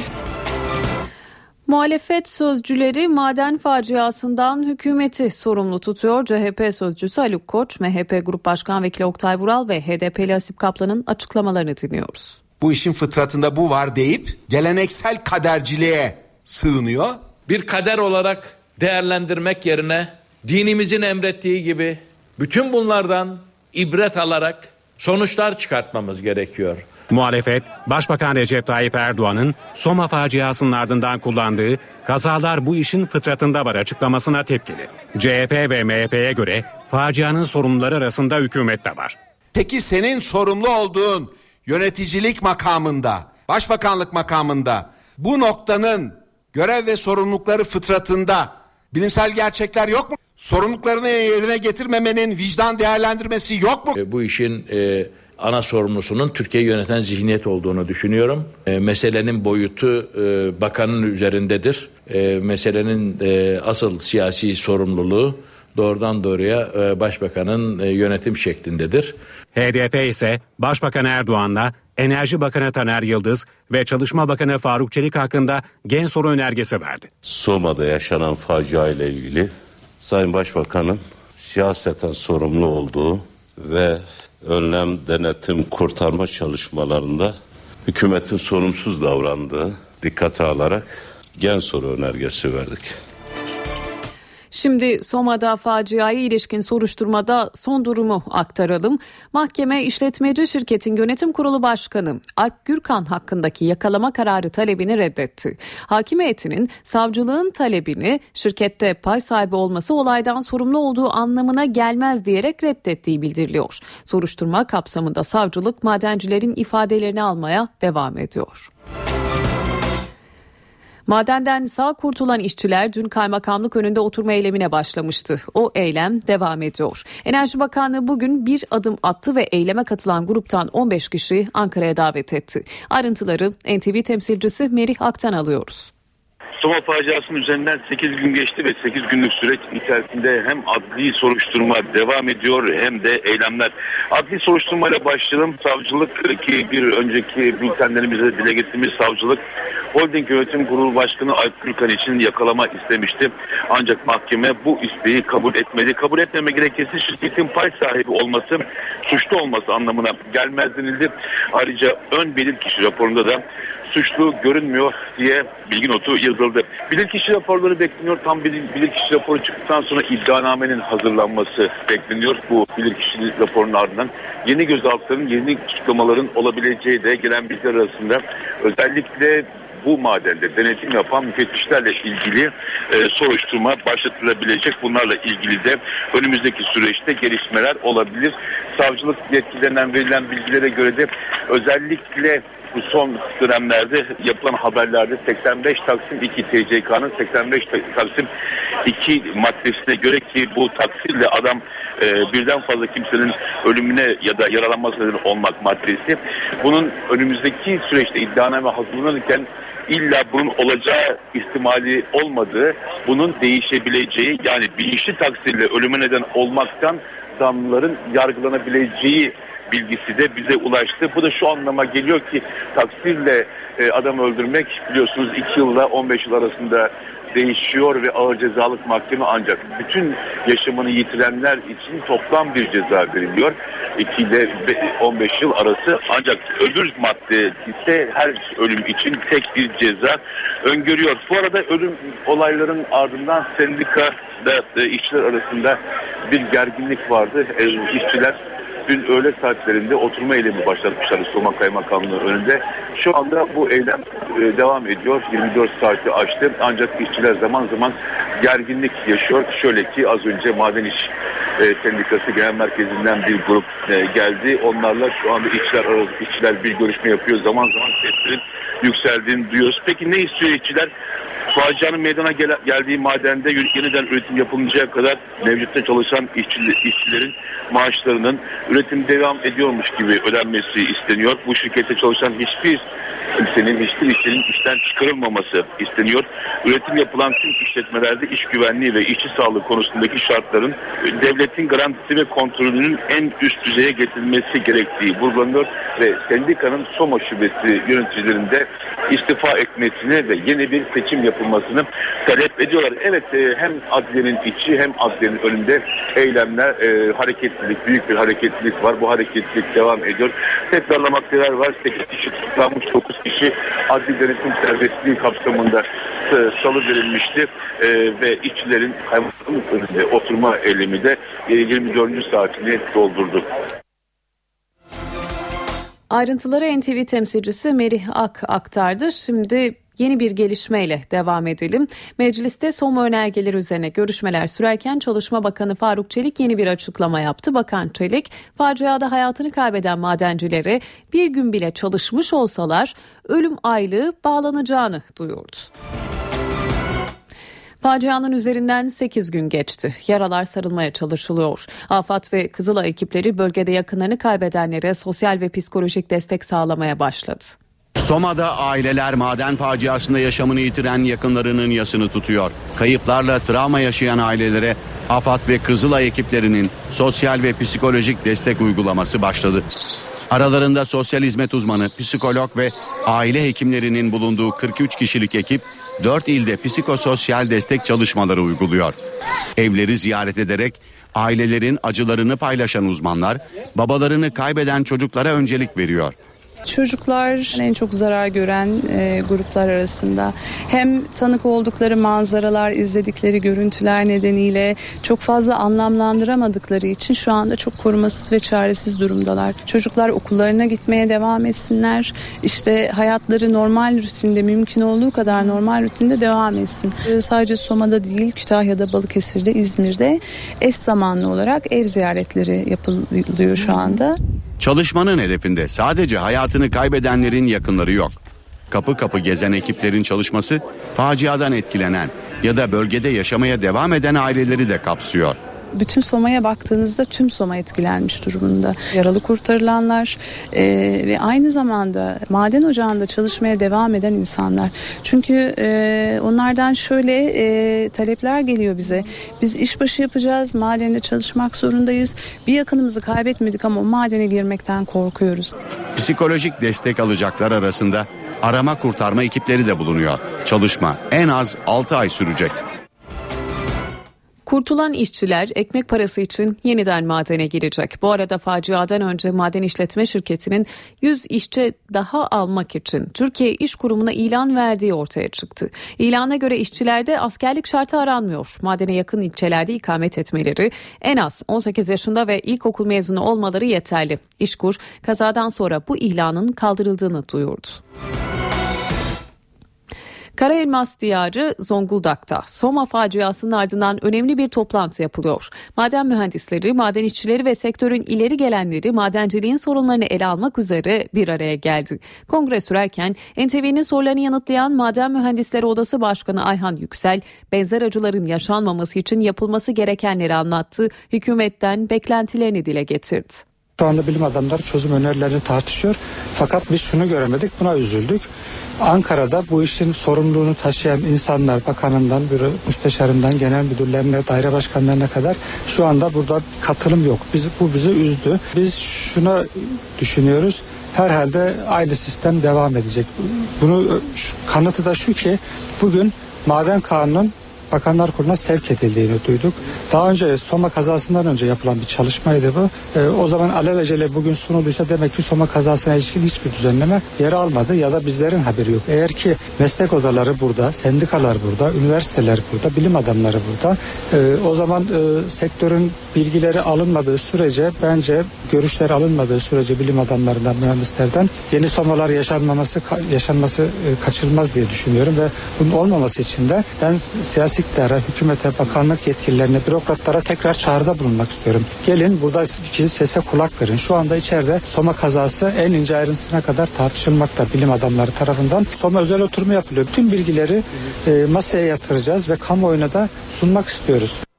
Muhalefet sözcüleri maden faciasından hükümeti sorumlu tutuyor. CHP sözcüsü Haluk Koç, MHP Grup Başkan Vekili Oktay Vural ve HDP'li Asip Kaplan'ın açıklamalarını dinliyoruz. Bu işin fıtratında bu var deyip geleneksel kaderciliğe sığınıyor. Bir kader olarak değerlendirmek yerine dinimizin emrettiği gibi bütün bunlardan ibret alarak sonuçlar çıkartmamız gerekiyor. Muhalefet, Başbakan Recep Tayyip Erdoğan'ın Soma faciasının ardından kullandığı kazalar bu işin fıtratında var açıklamasına tepkili. CHP ve MHP'ye göre facianın sorumluları arasında hükümet de var. Peki senin sorumlu olduğun yöneticilik makamında, başbakanlık makamında bu noktanın görev ve sorumlulukları fıtratında bilimsel gerçekler yok mu? Sorumluluklarını yerine getirmemenin vicdan değerlendirmesi yok mu? Bu işin e, ana sorumlusunun Türkiye yöneten zihniyet olduğunu düşünüyorum. E, meselenin boyutu e, bakanın üzerindedir. E, meselenin e, asıl siyasi sorumluluğu doğrudan doğruya e, başbakanın e, yönetim şeklindedir. HDP ise Başbakan Erdoğan'la Enerji Bakanı Taner Yıldız ve Çalışma Bakanı Faruk Çelik hakkında gen soru önergesi verdi. Soma'da yaşanan facia ile ilgili Sayın Başbakan'ın siyaseten sorumlu olduğu ve önlem, denetim, kurtarma çalışmalarında hükümetin sorumsuz davrandığı dikkate alarak gen soru önergesi verdik. Şimdi Soma'da faciaya ilişkin soruşturmada son durumu aktaralım. Mahkeme işletmeci şirketin yönetim kurulu başkanı Alp Gürkan hakkındaki yakalama kararı talebini reddetti. Hakim heyetinin savcılığın talebini şirkette pay sahibi olması olaydan sorumlu olduğu anlamına gelmez diyerek reddettiği bildiriliyor. Soruşturma kapsamında savcılık madencilerin ifadelerini almaya devam ediyor. Madenden sağ kurtulan işçiler dün kaymakamlık önünde oturma eylemine başlamıştı. O eylem devam ediyor. Enerji Bakanlığı bugün bir adım attı ve eyleme katılan gruptan 15 kişi Ankara'ya davet etti. Ayrıntıları NTV temsilcisi Merih Ak'tan alıyoruz. Soma faciasının üzerinden 8 gün geçti ve 8 günlük süreç içerisinde hem adli soruşturma devam ediyor hem de eylemler. Adli soruşturmayla başlayalım. Savcılık ki bir önceki bültenlerimizde dile getirdiğimiz savcılık Holding Yönetim Kurulu Başkanı Alp Gürkan için yakalama istemişti. Ancak mahkeme bu isteği kabul etmedi. Kabul etmeme gerekçesi şirketin pay sahibi olması, suçlu olması anlamına gelmez denildi. Ayrıca ön bilirkişi raporunda da suçlu görünmüyor diye bilgi notu yazıldı. Bilirkişi raporları bekleniyor. Tam bilir, bilirkişi raporu çıktıktan sonra iddianamenin hazırlanması bekleniyor. Bu bilirkişi raporunun ardından yeni gözaltıların, yeni tutuklamaların olabileceği de gelen bilgiler arasında özellikle bu madende denetim yapan müfettişlerle ilgili e, soruşturma başlatılabilecek. Bunlarla ilgili de önümüzdeki süreçte gelişmeler olabilir. Savcılık yetkililerinden verilen bilgilere göre de özellikle bu son dönemlerde yapılan haberlerde 85 Taksim 2 TCK'nın 85 Taksim 2 maddesine göre ki bu taksirle adam e, birden fazla kimsenin ölümüne ya da yaralanmasına olmak maddesi. Bunun önümüzdeki süreçte iddianame hazırlanırken illa bunun olacağı ihtimali olmadığı, bunun değişebileceği yani bilinçli taksirle ölüme neden olmaktan zanlıların yargılanabileceği bilgisi de bize ulaştı. Bu da şu anlama geliyor ki taksirle e, adam öldürmek biliyorsunuz 2 yılla 15 yıl arasında değişiyor ve ağır cezalık mahkeme ancak bütün yaşamını yitirenler için toplam bir ceza veriliyor. 2 ile 15 yıl arası ancak öbür madde ise her ölüm için tek bir ceza öngörüyor. Bu arada ölüm olayların ardından sendika da işçiler arasında bir gerginlik vardı. E, işçiler dün öğle saatlerinde oturma eylemi başlatmışlar Soma Kaymakamlığı önünde. Şu anda bu eylem e, devam ediyor. 24 saati aştı. Ancak işçiler zaman zaman gerginlik yaşıyor. Şöyle ki az önce Maden İş e, Sendikası Genel Merkezi'nden bir grup e, geldi. Onlarla şu anda işçiler, işçiler bir görüşme yapıyor. Zaman zaman seslerin yükseldiğini duyuyoruz. Peki ne istiyor işçiler? facianın meydana gel geldiği madende yeniden üretim yapılıncaya kadar mevcutta çalışan işçilerin maaşlarının üretim devam ediyormuş gibi ödenmesi isteniyor. Bu şirkette çalışan hiçbir kimsenin, hiçbir işçinin işten çıkarılmaması isteniyor. Üretim yapılan tüm işletmelerde iş güvenliği ve işçi sağlığı konusundaki şartların devletin garantisi ve kontrolünün en üst düzeye getirilmesi gerektiği vurgulanıyor ve sendikanın Soma şubesi yöneticilerinde istifa etmesini ve yeni bir seçim yapılmasını talep ediyorlar. Evet e, hem adliyenin içi hem adliyenin önünde eylemler, e, hareketlilik, büyük bir hareketlilik var. Bu hareketlilik devam ediyor. Tekrarlamaktalar var. 8 kişi tutuklanmış, 9 kişi adli denetim serbestliği kapsamında e, salı verilmişti. E, ve işçilerin kaymakamlık önünde oturma eylemi de 24. saatini doldurdu. Ayrıntıları NTV temsilcisi Merih Ak aktardı. Şimdi Yeni bir gelişmeyle devam edelim. Mecliste Soma önergeleri üzerine görüşmeler sürerken Çalışma Bakanı Faruk Çelik yeni bir açıklama yaptı. Bakan Çelik, faciada hayatını kaybeden madencilere bir gün bile çalışmış olsalar ölüm aylığı bağlanacağını duyurdu. Facianın üzerinden 8 gün geçti. Yaralar sarılmaya çalışılıyor. Afat ve Kızılay ekipleri bölgede yakınlarını kaybedenlere sosyal ve psikolojik destek sağlamaya başladı. Soma'da aileler maden faciasında yaşamını yitiren yakınlarının yasını tutuyor. Kayıplarla travma yaşayan ailelere AFAD ve Kızılay ekiplerinin sosyal ve psikolojik destek uygulaması başladı. Aralarında sosyal hizmet uzmanı, psikolog ve aile hekimlerinin bulunduğu 43 kişilik ekip 4 ilde psikososyal destek çalışmaları uyguluyor. Evleri ziyaret ederek ailelerin acılarını paylaşan uzmanlar babalarını kaybeden çocuklara öncelik veriyor. Çocuklar en çok zarar gören e, gruplar arasında hem tanık oldukları manzaralar, izledikleri görüntüler nedeniyle çok fazla anlamlandıramadıkları için şu anda çok korumasız ve çaresiz durumdalar. Çocuklar okullarına gitmeye devam etsinler. İşte hayatları normal rutinde mümkün olduğu kadar normal rutinde devam etsin. E, sadece Soma'da değil, Kütahya'da, Balıkesir'de, İzmir'de eş zamanlı olarak ev ziyaretleri yapılıyor şu anda. Çalışmanın hedefinde sadece hayatını kaybedenlerin yakınları yok. Kapı kapı gezen ekiplerin çalışması faciadan etkilenen ya da bölgede yaşamaya devam eden aileleri de kapsıyor bütün Soma'ya baktığınızda tüm Soma etkilenmiş durumunda. Yaralı kurtarılanlar e, ve aynı zamanda maden ocağında çalışmaya devam eden insanlar. Çünkü e, onlardan şöyle e, talepler geliyor bize. Biz işbaşı yapacağız, madende çalışmak zorundayız. Bir yakınımızı kaybetmedik ama madene girmekten korkuyoruz. Psikolojik destek alacaklar arasında arama kurtarma ekipleri de bulunuyor. Çalışma en az 6 ay sürecek. Kurtulan işçiler ekmek parası için yeniden madene girecek. Bu arada faciadan önce maden işletme şirketinin 100 işçi daha almak için Türkiye İş Kurumu'na ilan verdiği ortaya çıktı. İlana göre işçilerde askerlik şartı aranmıyor. Madene yakın ilçelerde ikamet etmeleri, en az 18 yaşında ve ilkokul mezunu olmaları yeterli. İşkur kazadan sonra bu ilanın kaldırıldığını duyurdu. Kara Elmas Diyarı Zonguldak'ta Soma faciasının ardından önemli bir toplantı yapılıyor. Maden mühendisleri, maden işçileri ve sektörün ileri gelenleri madenciliğin sorunlarını ele almak üzere bir araya geldi. Kongre sürerken NTV'nin sorularını yanıtlayan Maden Mühendisleri Odası Başkanı Ayhan Yüksel, benzer acıların yaşanmaması için yapılması gerekenleri anlattı, hükümetten beklentilerini dile getirdi. Şu anda bilim adamları çözüm önerilerini tartışıyor. Fakat biz şunu göremedik, buna üzüldük. Ankara'da bu işin sorumluluğunu taşıyan insanlar bakanından, büro, müsteşarından, genel müdürlerine, daire başkanlarına kadar şu anda burada katılım yok. Biz, bu bizi üzdü. Biz şuna düşünüyoruz. Herhalde aynı sistem devam edecek. Bunu kanıtı da şu ki bugün maden kanunun Bakanlar Kurulu'na sevk edildiğini duyduk. Daha önce Soma kazasından önce yapılan bir çalışmaydı bu. E, o zaman alelacele bugün sunulduysa demek ki Soma kazasına ilişkin hiçbir düzenleme yer almadı ya da bizlerin haberi yok. Eğer ki meslek odaları burada, sendikalar burada, üniversiteler burada, bilim adamları burada. E, o zaman e, sektörün bilgileri alınmadığı sürece bence görüşler alınmadığı sürece bilim adamlarından, mühendislerden yeni somalar yaşanmaması yaşanması e, kaçırılmaz diye düşünüyorum ve bunun olmaması için de ben siyasi iktidara, hükümete, bakanlık yetkililerine, bürokratlara tekrar çağrıda bulunmak istiyorum. Gelin burada sese kulak verin. Şu anda içeride Soma kazası en ince ayrıntısına kadar tartışılmakta bilim adamları tarafından. Soma özel oturumu yapılıyor. Tüm bilgileri e, masaya yatıracağız ve kamuoyuna da sunmak istiyoruz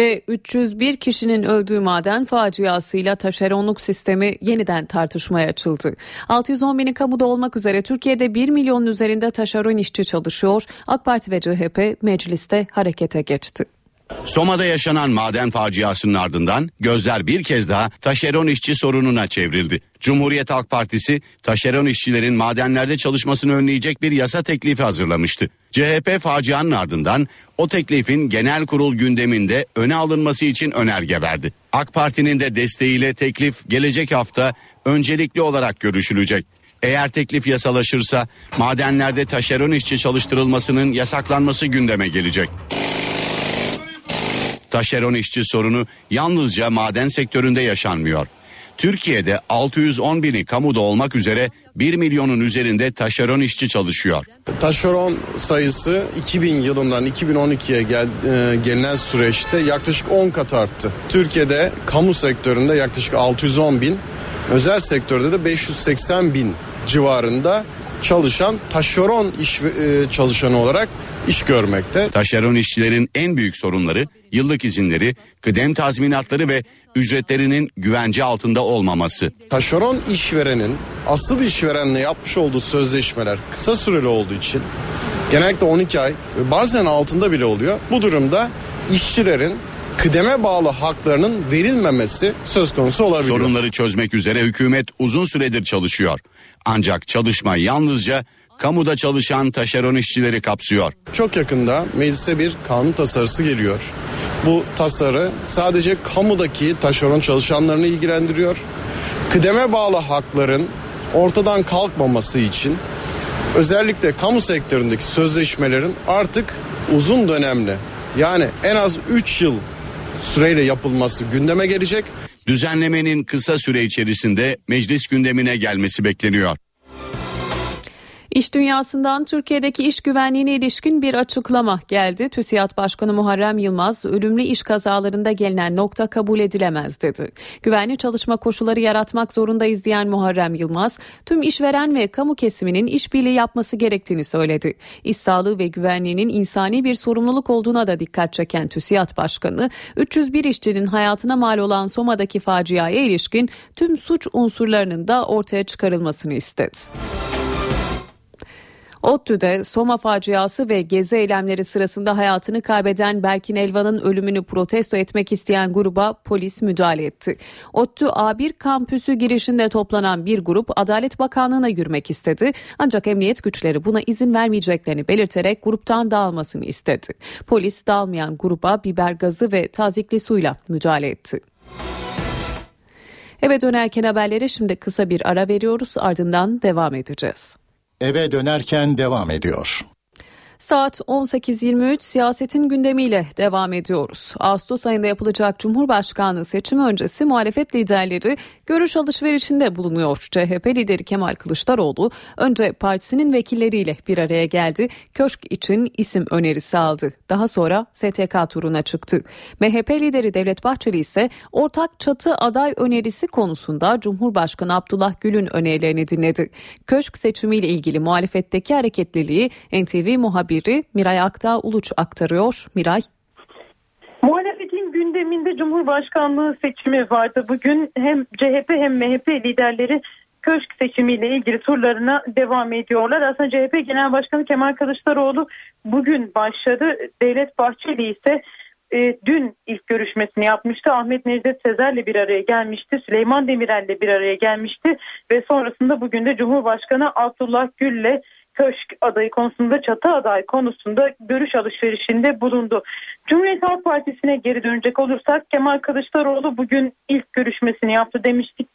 ve 301 kişinin öldüğü maden faciasıyla taşeronluk sistemi yeniden tartışmaya açıldı. 610 bini kamuda olmak üzere Türkiye'de 1 milyonun üzerinde taşeron işçi çalışıyor. AK Parti ve CHP mecliste harekete geçti. Soma'da yaşanan maden faciasının ardından gözler bir kez daha taşeron işçi sorununa çevrildi. Cumhuriyet Halk Partisi taşeron işçilerin madenlerde çalışmasını önleyecek bir yasa teklifi hazırlamıştı. CHP facianın ardından o teklifin genel kurul gündeminde öne alınması için önerge verdi. AK Parti'nin de desteğiyle teklif gelecek hafta öncelikli olarak görüşülecek. Eğer teklif yasalaşırsa madenlerde taşeron işçi çalıştırılmasının yasaklanması gündeme gelecek. Taşeron işçi sorunu yalnızca maden sektöründe yaşanmıyor. Türkiye'de 610 bini kamuda olmak üzere 1 milyonun üzerinde taşeron işçi çalışıyor. Taşeron sayısı 2000 yılından 2012'ye gel, e, gelinen süreçte yaklaşık 10 kat arttı. Türkiye'de kamu sektöründe yaklaşık 610 bin, özel sektörde de 580 bin civarında çalışan taşeron iş e, çalışanı olarak iş görmekte. Taşeron işçilerin en büyük sorunları yıllık izinleri, kıdem tazminatları ve ücretlerinin güvence altında olmaması. Taşeron işverenin asıl işverenle yapmış olduğu sözleşmeler kısa süreli olduğu için genellikle 12 ay bazen altında bile oluyor. Bu durumda işçilerin kıdeme bağlı haklarının verilmemesi söz konusu olabilir. Sorunları çözmek üzere hükümet uzun süredir çalışıyor. Ancak çalışma yalnızca kamuda çalışan taşeron işçileri kapsıyor. Çok yakında meclise bir kanun tasarısı geliyor. Bu tasarı sadece kamudaki taşeron çalışanlarını ilgilendiriyor. Kıdeme bağlı hakların ortadan kalkmaması için özellikle kamu sektöründeki sözleşmelerin artık uzun dönemli yani en az 3 yıl süreyle yapılması gündeme gelecek. Düzenlemenin kısa süre içerisinde meclis gündemine gelmesi bekleniyor. İş dünyasından Türkiye'deki iş güvenliğine ilişkin bir açıklama geldi. TÜSİAD Başkanı Muharrem Yılmaz, ölümlü iş kazalarında gelinen nokta kabul edilemez dedi. Güvenli çalışma koşulları yaratmak zorundayız diyen Muharrem Yılmaz, tüm işveren ve kamu kesiminin işbirliği yapması gerektiğini söyledi. İş sağlığı ve güvenliğinin insani bir sorumluluk olduğuna da dikkat çeken TÜSİAD Başkanı, 301 işçinin hayatına mal olan Soma'daki faciaya ilişkin tüm suç unsurlarının da ortaya çıkarılmasını istedi. ODTÜ'de Soma faciası ve gezi eylemleri sırasında hayatını kaybeden Berkin Elvan'ın ölümünü protesto etmek isteyen gruba polis müdahale etti. ODTÜ A1 kampüsü girişinde toplanan bir grup Adalet Bakanlığı'na yürümek istedi. Ancak emniyet güçleri buna izin vermeyeceklerini belirterek gruptan dağılmasını istedi. Polis dağılmayan gruba biber gazı ve tazikli suyla müdahale etti. Eve dönerken haberlere şimdi kısa bir ara veriyoruz ardından devam edeceğiz. Eve dönerken devam ediyor. Saat 18.23 siyasetin gündemiyle devam ediyoruz. Ağustos ayında yapılacak Cumhurbaşkanlığı seçimi öncesi muhalefet liderleri görüş alışverişinde bulunuyor. CHP lideri Kemal Kılıçdaroğlu önce partisinin vekilleriyle bir araya geldi. Köşk için isim önerisi aldı. Daha sonra STK turuna çıktı. MHP lideri Devlet Bahçeli ise ortak çatı aday önerisi konusunda Cumhurbaşkanı Abdullah Gül'ün önerilerini dinledi. Köşk seçimiyle ilgili muhalefetteki hareketliliği NTV muhabiri Miray Aktağ Uluç aktarıyor. Miray. Muhalefetin gündeminde Cumhurbaşkanlığı seçimi vardı. Bugün hem CHP hem MHP liderleri köşk seçimiyle ilgili turlarına devam ediyorlar. Aslında CHP Genel Başkanı Kemal Kılıçdaroğlu bugün başladı. Devlet Bahçeli ise e, dün ilk görüşmesini yapmıştı. Ahmet Necdet Sezer'le bir araya gelmişti. Süleyman Demirel'le bir araya gelmişti. Ve sonrasında bugün de Cumhurbaşkanı Abdullah Gül'le köşk adayı konusunda çatı aday konusunda görüş alışverişinde bulundu. Cumhuriyet Halk Partisi'ne geri dönecek olursak Kemal Kılıçdaroğlu bugün ilk görüşmesini yaptı demiştik.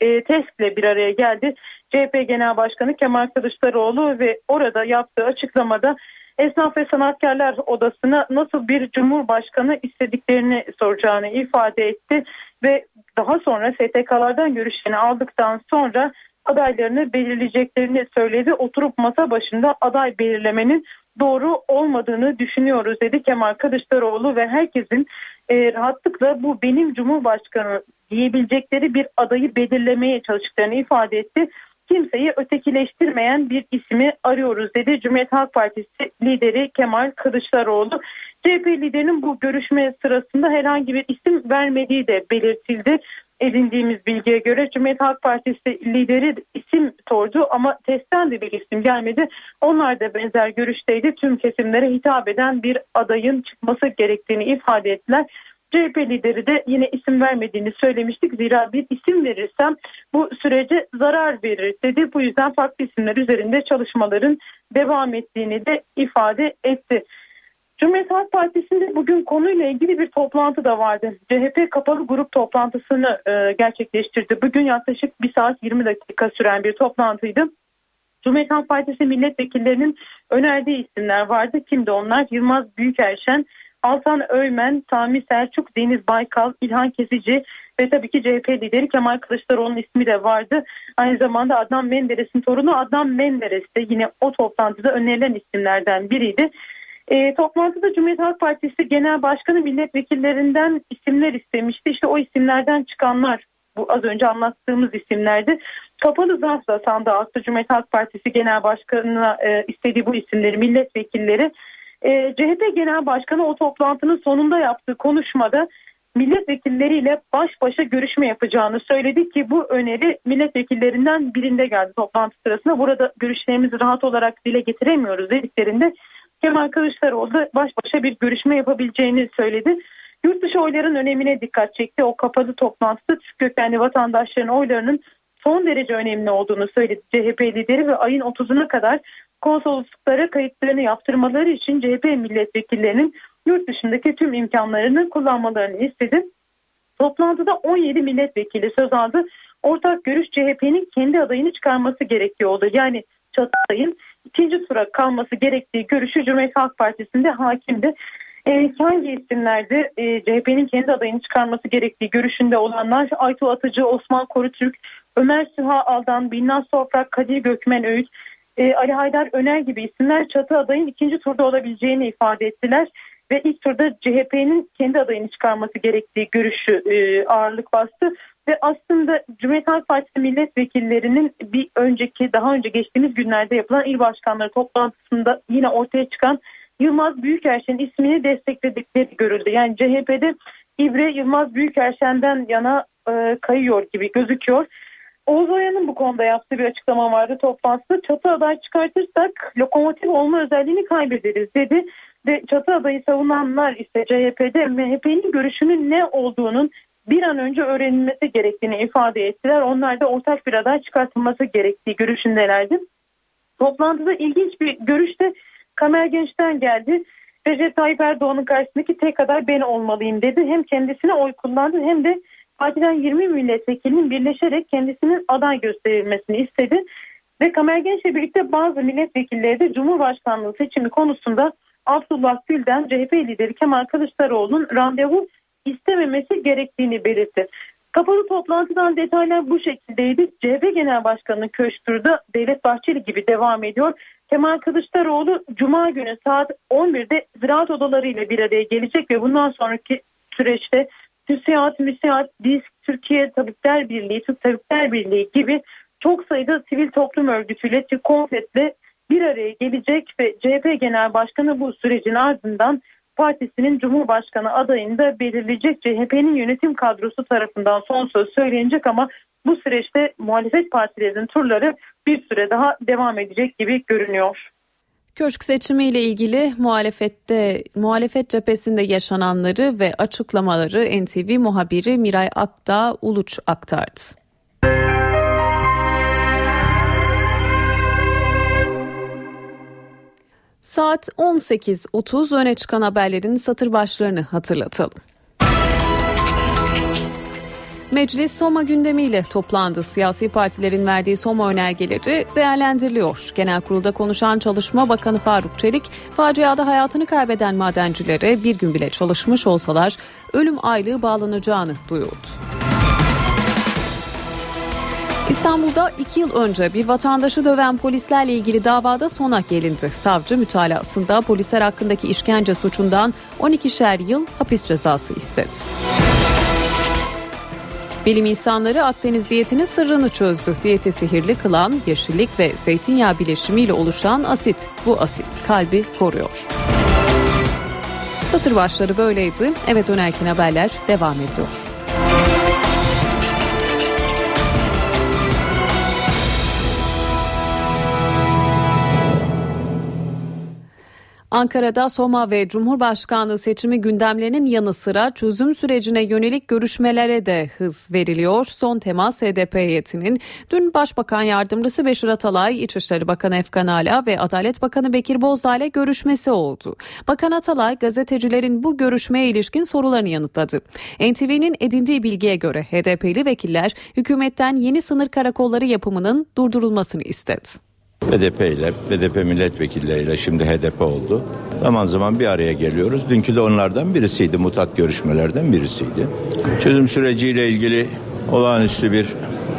E, TESK'le bir araya geldi. CHP Genel Başkanı Kemal Kılıçdaroğlu ve orada yaptığı açıklamada Esnaf ve Sanatkarlar Odası'na nasıl bir cumhurbaşkanı istediklerini soracağını ifade etti ve daha sonra STK'lardan görüşlerini aldıktan sonra adaylarını belirleyeceklerini söyledi. Oturup masa başında aday belirlemenin doğru olmadığını düşünüyoruz dedi Kemal Kılıçdaroğlu ve herkesin e, rahatlıkla bu benim cumhurbaşkanı diyebilecekleri bir adayı belirlemeye çalıştıklarını ifade etti kimseyi ötekileştirmeyen bir ismi arıyoruz dedi Cumhuriyet Halk Partisi lideri Kemal Kılıçdaroğlu. CHP liderinin bu görüşme sırasında herhangi bir isim vermediği de belirtildi. Edindiğimiz bilgiye göre Cumhuriyet Halk Partisi lideri isim sordu ama testten de bir isim gelmedi. Onlar da benzer görüşteydi. Tüm kesimlere hitap eden bir adayın çıkması gerektiğini ifade ettiler. CHP lideri de yine isim vermediğini söylemiştik. Zira bir isim verirsem bu sürece zarar verir dedi. Bu yüzden farklı isimler üzerinde çalışmaların devam ettiğini de ifade etti. Cumhuriyet Halk Partisi'nde bugün konuyla ilgili bir toplantı da vardı. CHP kapalı grup toplantısını e, gerçekleştirdi. Bugün yaklaşık 1 saat 20 dakika süren bir toplantıydı. Cumhuriyet Halk Partisi milletvekillerinin önerdiği isimler vardı. Kimdi onlar? Yılmaz Büyükerşen, Altan Öymen, Sami Selçuk, Deniz Baykal, İlhan Kesici ve tabii ki CHP lideri Kemal Kılıçdaroğlu'nun ismi de vardı. Aynı zamanda Adnan Menderes'in torunu Adnan Menderes de yine o toplantıda önerilen isimlerden biriydi. E, toplantıda Cumhuriyet Halk Partisi Genel Başkanı milletvekillerinden isimler istemişti. İşte o isimlerden çıkanlar bu az önce anlattığımız isimlerdi. Kapalı zarfla sandığa attı Cumhuriyet Halk Partisi Genel Başkanı'na e, istediği bu isimleri milletvekilleri. E, CHP Genel Başkanı o toplantının sonunda yaptığı konuşmada milletvekilleriyle baş başa görüşme yapacağını söyledi ki bu öneri milletvekillerinden birinde geldi toplantı sırasında. Burada görüşlerimizi rahat olarak dile getiremiyoruz dediklerinde Kemal Kılıçdaroğlu da baş başa bir görüşme yapabileceğini söyledi. Yurt dışı oyların önemine dikkat çekti. O kapalı toplantıda Türk kökenli vatandaşların oylarının son derece önemli olduğunu söyledi CHP lideri ve ayın 30'una kadar konsolosluklara kayıtlarını yaptırmaları için CHP milletvekillerinin yurt dışındaki tüm imkanlarını kullanmalarını istedi. Toplantıda 17 milletvekili söz aldı. Ortak görüş CHP'nin kendi adayını çıkarması gerekiyor. Yani Çatay'ın ikinci tura kalması gerektiği görüşü Cumhuriyet Halk Partisi'nde hakimdi. E, hangi isimlerde e, CHP'nin kendi adayını çıkarması gerektiği görüşünde olanlar Aytu Atıcı, Osman Korutürk, Ömer Süha Aldan, Binnaz Sofrak, Kadir Gökmen Öğüt, e, Ali Haydar Öner gibi isimler çatı adayın ikinci turda olabileceğini ifade ettiler. Ve ilk turda CHP'nin kendi adayını çıkarması gerektiği görüşü e, ağırlık bastı. Ve aslında Cumhuriyet Halk Partisi milletvekillerinin bir önceki daha önce geçtiğimiz günlerde yapılan il başkanları toplantısında yine ortaya çıkan Yılmaz Büyükerşen'in ismini destekledikleri görüldü. Yani CHP'de İbre Yılmaz Büyükerşen'den yana e, kayıyor gibi gözüküyor. Oğuz Oya'nın bu konuda yaptığı bir açıklama vardı toplantıda. Çatı aday çıkartırsak lokomotif olma özelliğini kaybederiz dedi. Ve çatı adayı savunanlar ise CHP'de MHP'nin görüşünün ne olduğunun bir an önce öğrenilmesi gerektiğini ifade ettiler. Onlar da ortak bir aday çıkartılması gerektiği görüşündelerdi. Toplantıda ilginç bir görüş de Kamer Genç'ten geldi. Recep Tayyip Erdoğan'ın karşısındaki tek aday ben olmalıyım dedi. Hem kendisine oy kullandı hem de partiden 20 milletvekilinin birleşerek kendisinin aday gösterilmesini istedi. Ve Kamer Genç'le birlikte bazı milletvekilleri de Cumhurbaşkanlığı seçimi konusunda Abdullah Gül'den CHP lideri Kemal Kılıçdaroğlu'nun randevu istememesi gerektiğini belirtti. Kapalı toplantıdan detaylar bu şekildeydi. CHP Genel Başkanı Köşkür'de Devlet Bahçeli gibi devam ediyor. Kemal Kılıçdaroğlu Cuma günü saat 11'de ziraat odaları ile bir araya gelecek ve bundan sonraki süreçte TÜSİAD, MÜSİAD, DİSK, Türkiye Tabipler Birliği, Türk Tabipler Birliği gibi çok sayıda sivil toplum örgütüyle, TÜKONFET'le bir araya gelecek ve CHP Genel Başkanı bu sürecin ardından partisinin Cumhurbaşkanı adayını da belirleyecek. CHP'nin yönetim kadrosu tarafından son söz söylenecek ama bu süreçte muhalefet partilerinin turları bir süre daha devam edecek gibi görünüyor. Köşk seçimiyle ilgili muhalefette muhalefet cephesinde yaşananları ve açıklamaları NTV muhabiri Miray Akdağ Uluç aktardı. Saat 18.30 öne çıkan haberlerin satır başlarını hatırlatalım. Meclis Soma gündemiyle toplandı. Siyasi partilerin verdiği Soma önergeleri değerlendiriliyor. Genel kurulda konuşan Çalışma Bakanı Faruk Çelik, faciada hayatını kaybeden madencilere bir gün bile çalışmış olsalar ölüm aylığı bağlanacağını duyurdu. İstanbul'da iki yıl önce bir vatandaşı döven polislerle ilgili davada sona gelindi. Savcı mütalasında polisler hakkındaki işkence suçundan 12'şer yıl hapis cezası istedi. Bilim insanları Akdeniz diyetinin sırrını çözdü. Diyeti sihirli kılan yeşillik ve zeytinyağı bileşimiyle oluşan asit. Bu asit kalbi koruyor. Satır başları böyleydi. Evet önerken haberler devam ediyor. Ankara'da Soma ve Cumhurbaşkanlığı seçimi gündemlerinin yanı sıra çözüm sürecine yönelik görüşmelere de hız veriliyor. Son temas HDP heyetinin dün Başbakan Yardımcısı Beşir Atalay, İçişleri Bakanı Efkan Ala ve Adalet Bakanı Bekir Bozdağ ile görüşmesi oldu. Bakan Atalay gazetecilerin bu görüşmeye ilişkin sorularını yanıtladı. NTV'nin edindiği bilgiye göre HDP'li vekiller hükümetten yeni sınır karakolları yapımının durdurulmasını istedi. BDP ile, BDP milletvekilleriyle şimdi HDP oldu. Zaman zaman bir araya geliyoruz. Dünkü de onlardan birisiydi, mutat görüşmelerden birisiydi. Çözüm süreciyle ilgili olağanüstü bir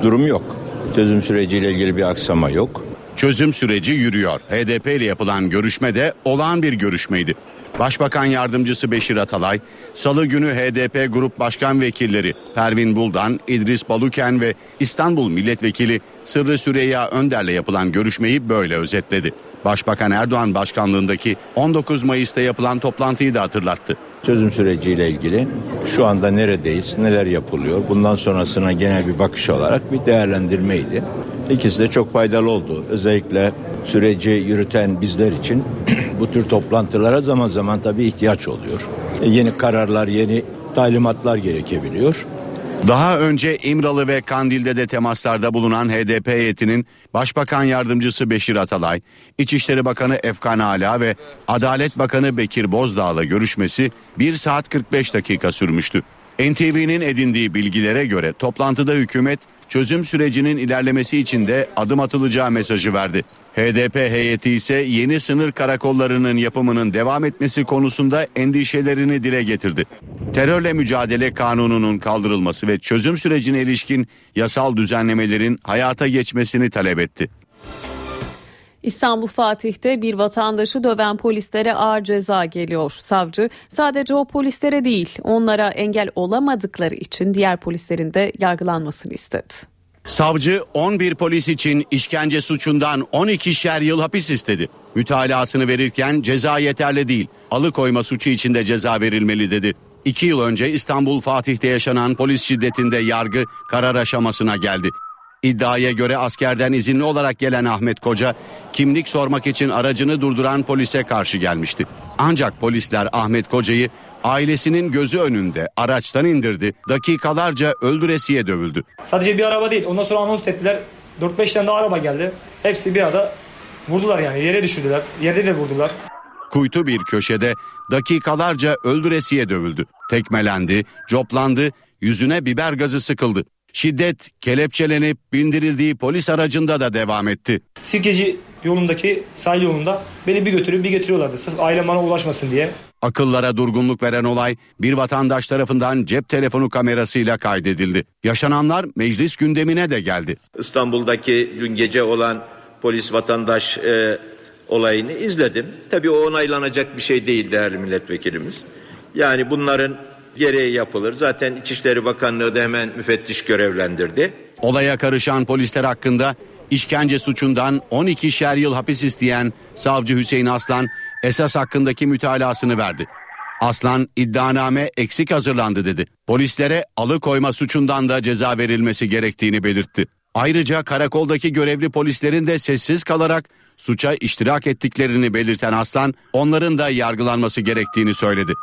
durum yok. Çözüm süreciyle ilgili bir aksama yok. Çözüm süreci yürüyor. HDP ile yapılan görüşme de olağan bir görüşmeydi. Başbakan Yardımcısı Beşir Atalay, Salı günü HDP Grup Başkan Vekilleri Pervin Buldan, İdris Baluken ve İstanbul Milletvekili Sırrı Süreyya Önder'le yapılan görüşmeyi böyle özetledi. Başbakan Erdoğan başkanlığındaki 19 Mayıs'ta yapılan toplantıyı da hatırlattı. Çözüm süreciyle ilgili şu anda neredeyiz, neler yapılıyor, bundan sonrasına genel bir bakış olarak bir değerlendirmeydi. İkisi de çok faydalı oldu. Özellikle süreci yürüten bizler için <clears throat> bu tür toplantılara zaman zaman tabii ihtiyaç oluyor. E, yeni kararlar, yeni talimatlar gerekebiliyor. Daha önce İmralı ve Kandil'de de temaslarda bulunan HDP heyetinin Başbakan Yardımcısı Beşir Atalay, İçişleri Bakanı Efkan Ala ve Adalet Bakanı Bekir Bozdağ'la görüşmesi 1 saat 45 dakika sürmüştü. NTV'nin edindiği bilgilere göre toplantıda hükümet çözüm sürecinin ilerlemesi için de adım atılacağı mesajı verdi. HDP heyeti ise yeni sınır karakollarının yapımının devam etmesi konusunda endişelerini dile getirdi. Terörle mücadele kanununun kaldırılması ve çözüm sürecine ilişkin yasal düzenlemelerin hayata geçmesini talep etti. İstanbul Fatih'te bir vatandaşı döven polislere ağır ceza geliyor. Savcı sadece o polislere değil onlara engel olamadıkları için diğer polislerin de yargılanmasını istedi. Savcı 11 polis için işkence suçundan 12'şer yıl hapis istedi. Mütalasını verirken ceza yeterli değil. Alıkoyma suçu için de ceza verilmeli dedi. İki yıl önce İstanbul Fatih'te yaşanan polis şiddetinde yargı karar aşamasına geldi. İddiaya göre askerden izinli olarak gelen Ahmet Koca kimlik sormak için aracını durduran polise karşı gelmişti. Ancak polisler Ahmet Koca'yı ailesinin gözü önünde araçtan indirdi. Dakikalarca öldüresiye dövüldü. Sadece bir araba değil. Ondan sonra anons ettiler. 4-5 tane daha araba geldi. Hepsi bir arada vurdular yani. Yere düşürdüler. Yerde de vurdular. Kuytu bir köşede dakikalarca öldüresiye dövüldü. Tekmelendi, coplandı, yüzüne biber gazı sıkıldı. Şiddet kelepçelenip bindirildiği polis aracında da devam etti. Sirkeci yolundaki sahil yolunda beni bir götürüp bir getiriyorlardı. Sırf ailem bana ulaşmasın diye. Akıllara durgunluk veren olay bir vatandaş tarafından cep telefonu kamerasıyla kaydedildi. Yaşananlar meclis gündemine de geldi. İstanbul'daki dün gece olan polis vatandaş e, olayını izledim. Tabii o onaylanacak bir şey değil değerli milletvekilimiz. Yani bunların gereği yapılır. Zaten İçişleri Bakanlığı da hemen müfettiş görevlendirdi. Olaya karışan polisler hakkında işkence suçundan 12'şer yıl hapis isteyen savcı Hüseyin Aslan esas hakkındaki mütalasını verdi. Aslan iddianame eksik hazırlandı dedi. Polislere alıkoyma suçundan da ceza verilmesi gerektiğini belirtti. Ayrıca karakoldaki görevli polislerin de sessiz kalarak suça iştirak ettiklerini belirten Aslan onların da yargılanması gerektiğini söyledi.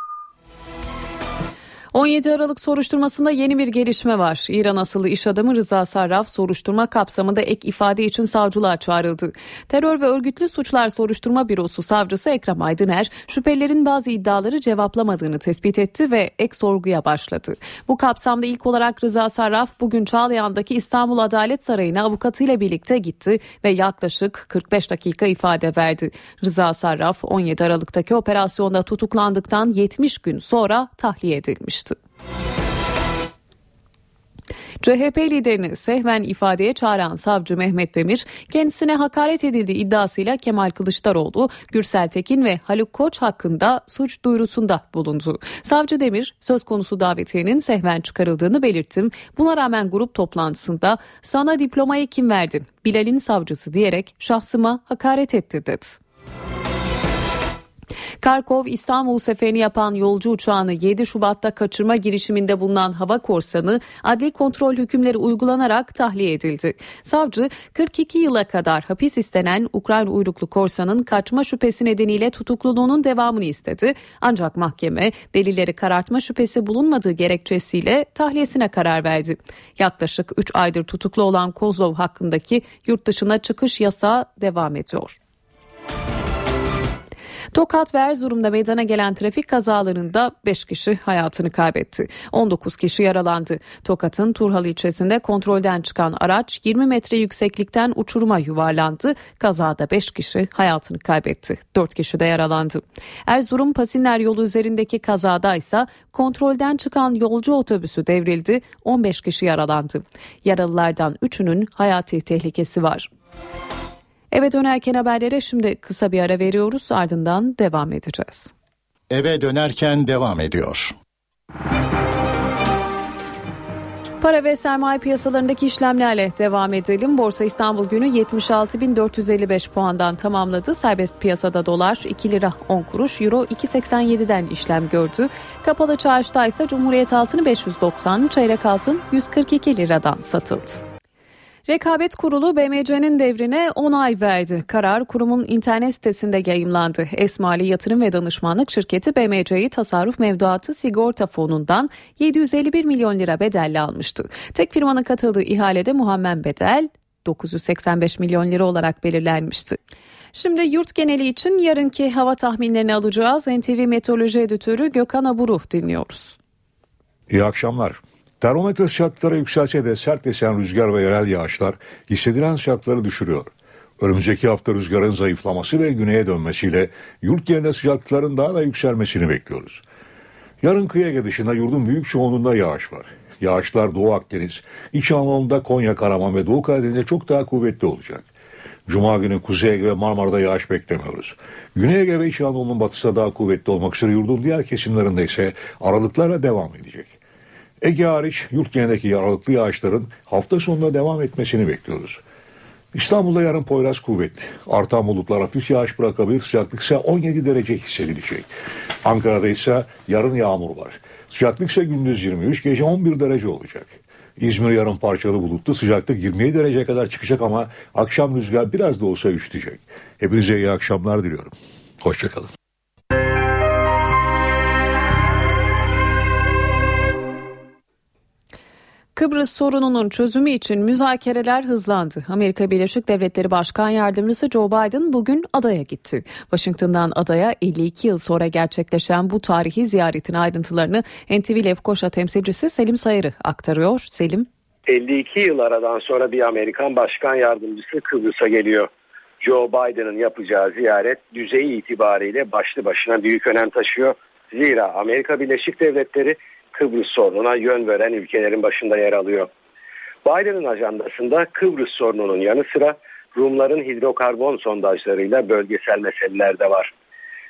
17 Aralık soruşturmasında yeni bir gelişme var. İran asıllı iş adamı Rıza Sarraf soruşturma kapsamında ek ifade için savcılığa çağrıldı. Terör ve örgütlü suçlar soruşturma bürosu savcısı Ekrem Aydıner şüphelilerin bazı iddiaları cevaplamadığını tespit etti ve ek sorguya başladı. Bu kapsamda ilk olarak Rıza Sarraf bugün Çağlayan'daki İstanbul Adalet Sarayı'na avukatıyla birlikte gitti ve yaklaşık 45 dakika ifade verdi. Rıza Sarraf 17 Aralık'taki operasyonda tutuklandıktan 70 gün sonra tahliye edilmişti. CHP liderini sehven ifadeye çağıran savcı Mehmet Demir, kendisine hakaret edildiği iddiasıyla Kemal Kılıçdaroğlu, Gürsel Tekin ve Haluk Koç hakkında suç duyurusunda bulundu. Savcı Demir, söz konusu davetiyenin sehven çıkarıldığını belirttim. Buna rağmen grup toplantısında sana diplomayı kim verdi? Bilal'in savcısı diyerek şahsıma hakaret etti dedi. Karkov İstanbul seferini yapan yolcu uçağını 7 Şubat'ta kaçırma girişiminde bulunan hava korsanı adli kontrol hükümleri uygulanarak tahliye edildi. Savcı 42 yıla kadar hapis istenen Ukrayna uyruklu korsanın kaçma şüphesi nedeniyle tutukluluğunun devamını istedi. Ancak mahkeme delilleri karartma şüphesi bulunmadığı gerekçesiyle tahliyesine karar verdi. Yaklaşık 3 aydır tutuklu olan Kozlov hakkındaki yurt dışına çıkış yasağı devam ediyor. Tokat ve Erzurum'da meydana gelen trafik kazalarında 5 kişi hayatını kaybetti. 19 kişi yaralandı. Tokat'ın Turhal ilçesinde kontrolden çıkan araç 20 metre yükseklikten uçuruma yuvarlandı. Kazada 5 kişi hayatını kaybetti. 4 kişi de yaralandı. Erzurum Pasinler yolu üzerindeki kazada ise kontrolden çıkan yolcu otobüsü devrildi. 15 kişi yaralandı. Yaralılardan 3'ünün hayati tehlikesi var. Eve dönerken haberlere şimdi kısa bir ara veriyoruz ardından devam edeceğiz. Eve dönerken devam ediyor. Para ve sermaye piyasalarındaki işlemlerle devam edelim. Borsa İstanbul günü 76.455 puandan tamamladı. Serbest piyasada dolar 2 lira 10 kuruş, euro 2.87'den işlem gördü. Kapalı çarşıda ise Cumhuriyet altını 590, çeyrek altın 142 liradan satıldı. Rekabet Kurulu BMC'nin devrine onay verdi. Karar kurumun internet sitesinde yayımlandı. Esmali Yatırım ve Danışmanlık Şirketi BMC'yi tasarruf mevduatı sigorta fonundan 751 milyon lira bedelle almıştı. Tek firmanın katıldığı ihalede Muhammed Bedel 985 milyon lira olarak belirlenmişti. Şimdi yurt geneli için yarınki hava tahminlerini alacağız. NTV Meteoroloji Editörü Gökhan Aburu dinliyoruz. İyi akşamlar. Termometre sıcaklıkları yükselse de sert esen rüzgar ve yerel yağışlar hissedilen sıcaklıkları düşürüyor. Önümüzdeki hafta rüzgarın zayıflaması ve güneye dönmesiyle yurt genelinde sıcaklıkların daha da yükselmesini bekliyoruz. Yarın kıyı Ege dışında yurdun büyük çoğunluğunda yağış var. Yağışlar Doğu Akdeniz, İç Anadolu'da Konya, Karaman ve Doğu Karadeniz'de çok daha kuvvetli olacak. Cuma günü Kuzey Ege ve Marmara'da yağış beklemiyoruz. Güney Ege ve İç Anadolu'nun batısında daha kuvvetli olmak üzere yurdun diğer kesimlerinde ise aralıklarla devam edecek. Ege hariç yurt genelindeki aralıklı yağışların hafta sonuna devam etmesini bekliyoruz. İstanbul'da yarın Poyraz kuvvetli. Artan bulutlar hafif yağış bırakabilir. Sıcaklık ise 17 derece hissedilecek. Ankara'da ise yarın yağmur var. Sıcaklık ise gündüz 23, gece 11 derece olacak. İzmir yarın parçalı bulutlu. Sıcaklık 27 dereceye kadar çıkacak ama akşam rüzgar biraz da olsa üşütecek. Hepinize iyi akşamlar diliyorum. Hoşçakalın. Kıbrıs sorununun çözümü için müzakereler hızlandı. Amerika Birleşik Devletleri Başkan Yardımcısı Joe Biden bugün adaya gitti. Washington'dan adaya 52 yıl sonra gerçekleşen bu tarihi ziyaretin ayrıntılarını NTV Lefkoşa temsilcisi Selim Sayırı aktarıyor. Selim 52 yıl aradan sonra bir Amerikan başkan yardımcısı Kıbrıs'a geliyor. Joe Biden'ın yapacağı ziyaret düzeyi itibariyle başlı başına büyük önem taşıyor. Zira Amerika Birleşik Devletleri Kıbrıs sorununa yön veren ülkelerin başında yer alıyor. Biden'ın ajandasında Kıbrıs sorununun yanı sıra Rumların hidrokarbon sondajlarıyla bölgesel meseleler de var.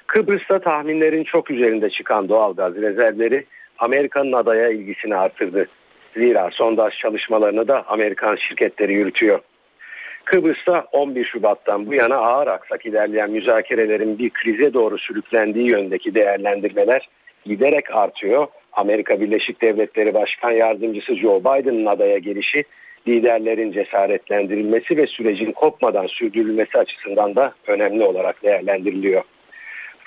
Kıbrıs'ta tahminlerin çok üzerinde çıkan doğal gaz rezervleri Amerika'nın adaya ilgisini artırdı. Zira sondaj çalışmalarını da Amerikan şirketleri yürütüyor. Kıbrıs'ta 11 Şubat'tan bu yana ağır aksak ilerleyen müzakerelerin bir krize doğru sürüklendiği yöndeki değerlendirmeler giderek artıyor. Amerika Birleşik Devletleri Başkan Yardımcısı Joe Biden'ın adaya gelişi liderlerin cesaretlendirilmesi ve sürecin kopmadan sürdürülmesi açısından da önemli olarak değerlendiriliyor.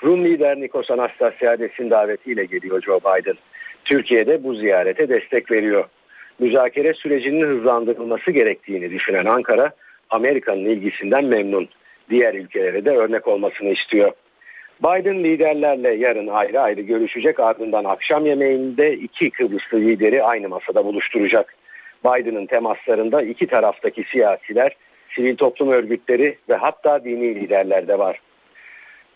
Rum lider Nikos Anastasiades'in davetiyle geliyor Joe Biden. Türkiye'de bu ziyarete destek veriyor. Müzakere sürecinin hızlandırılması gerektiğini düşünen Ankara, Amerika'nın ilgisinden memnun. Diğer ülkelere de örnek olmasını istiyor. Biden liderlerle yarın ayrı ayrı görüşecek ardından akşam yemeğinde iki Kıbrıslı lideri aynı masada buluşturacak. Biden'ın temaslarında iki taraftaki siyasiler, sivil toplum örgütleri ve hatta dini liderler de var.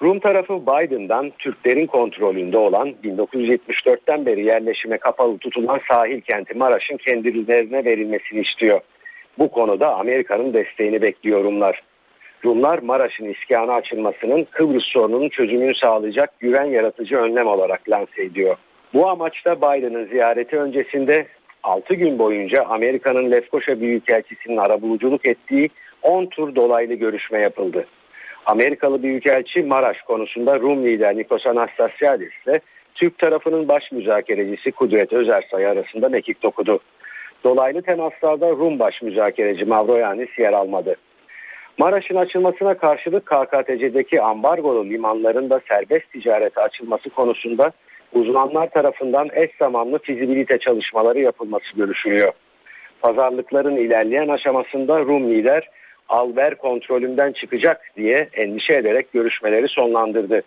Rum tarafı Biden'dan Türklerin kontrolünde olan 1974'ten beri yerleşime kapalı tutulan sahil kenti Maraş'ın kendilerine verilmesini istiyor. Bu konuda Amerika'nın desteğini bekliyor Rumlar. Rumlar Maraş'ın iskana açılmasının Kıbrıs sorununun çözümünü sağlayacak güven yaratıcı önlem olarak lanse ediyor. Bu amaçta Biden'ın ziyareti öncesinde 6 gün boyunca Amerika'nın Lefkoşa Büyükelçisi'nin arabuluculuk ettiği 10 tur dolaylı görüşme yapıldı. Amerikalı Büyükelçi Maraş konusunda Rum lider Nikos Anastasiadis ile Türk tarafının baş müzakerecisi Kudret Özersay arasında mekik dokudu. Dolaylı temaslarda Rum baş müzakereci Mavroyanis yer almadı. Maraş'ın açılmasına karşılık KKTC'deki ambargolu limanların da serbest ticarete açılması konusunda uzmanlar tarafından eş zamanlı fizibilite çalışmaları yapılması görüşülüyor. Pazarlıkların ilerleyen aşamasında Rum lider Alber kontrolünden çıkacak diye endişe ederek görüşmeleri sonlandırdı.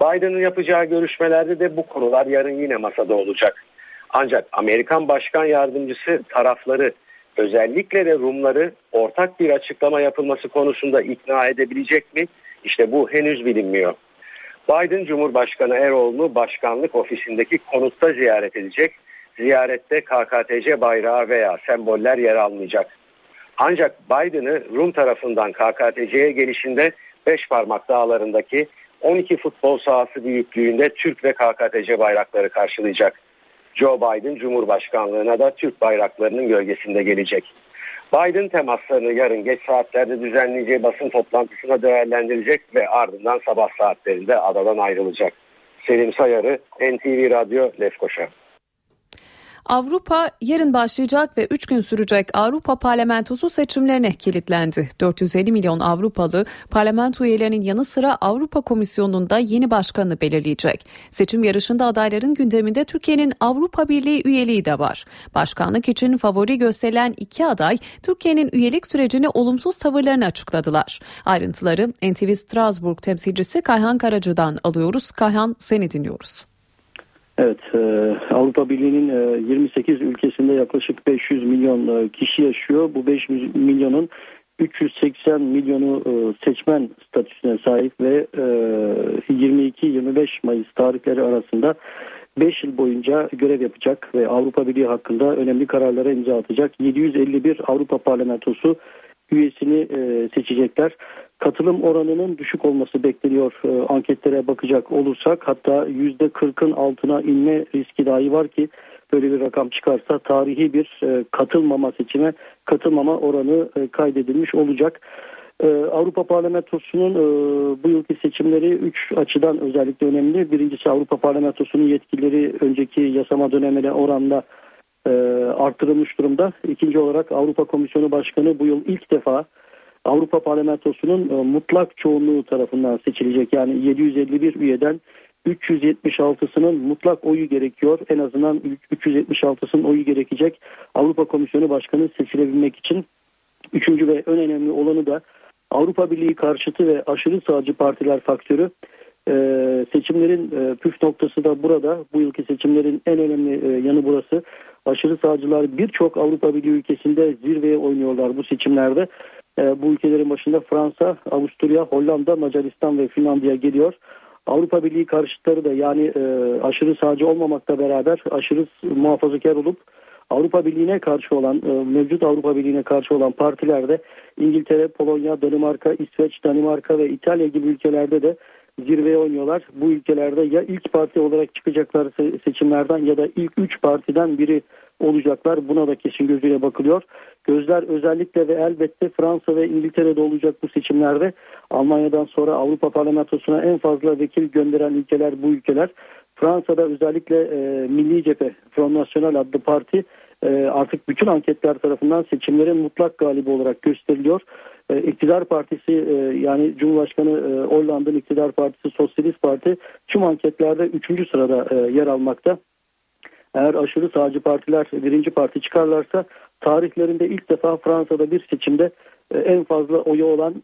Biden'ın yapacağı görüşmelerde de bu konular yarın yine masada olacak. Ancak Amerikan Başkan Yardımcısı tarafları özellikle de Rumları ortak bir açıklama yapılması konusunda ikna edebilecek mi? İşte bu henüz bilinmiyor. Biden Cumhurbaşkanı Eroğlu'nu başkanlık ofisindeki konutta ziyaret edecek. Ziyarette KKTC bayrağı veya semboller yer almayacak. Ancak Biden'ı Rum tarafından KKTC'ye gelişinde beş parmak dağlarındaki 12 futbol sahası büyüklüğünde Türk ve KKTC bayrakları karşılayacak. Joe Biden Cumhurbaşkanlığına da Türk bayraklarının gölgesinde gelecek. Biden temaslarını yarın geç saatlerde düzenleyeceği basın toplantısına değerlendirecek ve ardından sabah saatlerinde adadan ayrılacak. Selim Sayarı, NTV Radyo, Lefkoşa. Avrupa yarın başlayacak ve 3 gün sürecek Avrupa Parlamentosu seçimlerine kilitlendi. 450 milyon Avrupalı parlamento üyelerinin yanı sıra Avrupa Komisyonu'nda yeni başkanı belirleyecek. Seçim yarışında adayların gündeminde Türkiye'nin Avrupa Birliği üyeliği de var. Başkanlık için favori gösterilen iki aday Türkiye'nin üyelik sürecini olumsuz tavırlarını açıkladılar. Ayrıntıları NTV Strasbourg temsilcisi Kayhan Karacı'dan alıyoruz. Kayhan seni dinliyoruz. Evet, e, Avrupa Birliği'nin e, 28 ülkesinde yaklaşık 500 milyon e, kişi yaşıyor. Bu 500 milyonun 380 milyonu e, seçmen statüsüne sahip ve e, 22-25 Mayıs tarihleri arasında 5 yıl boyunca görev yapacak ve Avrupa Birliği hakkında önemli kararlara imza atacak 751 Avrupa Parlamentosu üyesini e, seçecekler. Katılım oranının düşük olması bekleniyor e, anketlere bakacak olursak. Hatta %40'ın altına inme riski dahi var ki böyle bir rakam çıkarsa tarihi bir e, katılmama seçime katılmama oranı e, kaydedilmiş olacak. E, Avrupa Parlamentosu'nun e, bu yılki seçimleri 3 açıdan özellikle önemli. Birincisi Avrupa Parlamentosu'nun yetkileri önceki yasama dönemine oranla e, artırılmış durumda. İkinci olarak Avrupa Komisyonu Başkanı bu yıl ilk defa Avrupa Parlamentosu'nun e, mutlak çoğunluğu tarafından seçilecek. Yani 751 üyeden 376'sının mutlak oyu gerekiyor. En azından 376'sının oyu gerekecek. Avrupa Komisyonu Başkanı seçilebilmek için. Üçüncü ve en önemli olanı da Avrupa Birliği karşıtı ve aşırı sağcı partiler faktörü. Ee, seçimlerin e, püf noktası da burada. Bu yılki seçimlerin en önemli e, yanı burası. aşırı sağcılar birçok Avrupa Birliği ülkesinde zirveye oynuyorlar bu seçimlerde. E, bu ülkelerin başında Fransa, Avusturya, Hollanda, Macaristan ve Finlandiya geliyor. Avrupa Birliği karşıtları da yani e, aşırı sağcı olmamakla beraber aşırı muhafazakar olup Avrupa Birliği'ne karşı olan e, mevcut Avrupa Birliği'ne karşı olan partilerde İngiltere, Polonya, Danimarka, İsveç, Danimarka ve İtalya gibi ülkelerde de zirveye oynuyorlar. Bu ülkelerde ya ilk parti olarak çıkacaklar seçimlerden ya da ilk üç partiden biri olacaklar. Buna da kesin gözüyle bakılıyor. Gözler özellikle ve elbette Fransa ve İngiltere'de olacak bu seçimlerde. Almanya'dan sonra Avrupa Parlamentosu'na en fazla vekil gönderen ülkeler bu ülkeler. Fransa'da özellikle e, Milli Cephe Front National adlı parti e, artık bütün anketler tarafından seçimlerin mutlak galibi olarak gösteriliyor. E, iktidar partisi e, yani Cumhurbaşkanı e, Hollanda'nın iktidar partisi Sosyalist Parti tüm anketlerde 3. sırada e, yer almakta. Eğer aşırı sağcı partiler birinci parti çıkarlarsa tarihlerinde ilk defa Fransa'da bir seçimde e, en fazla oyu olan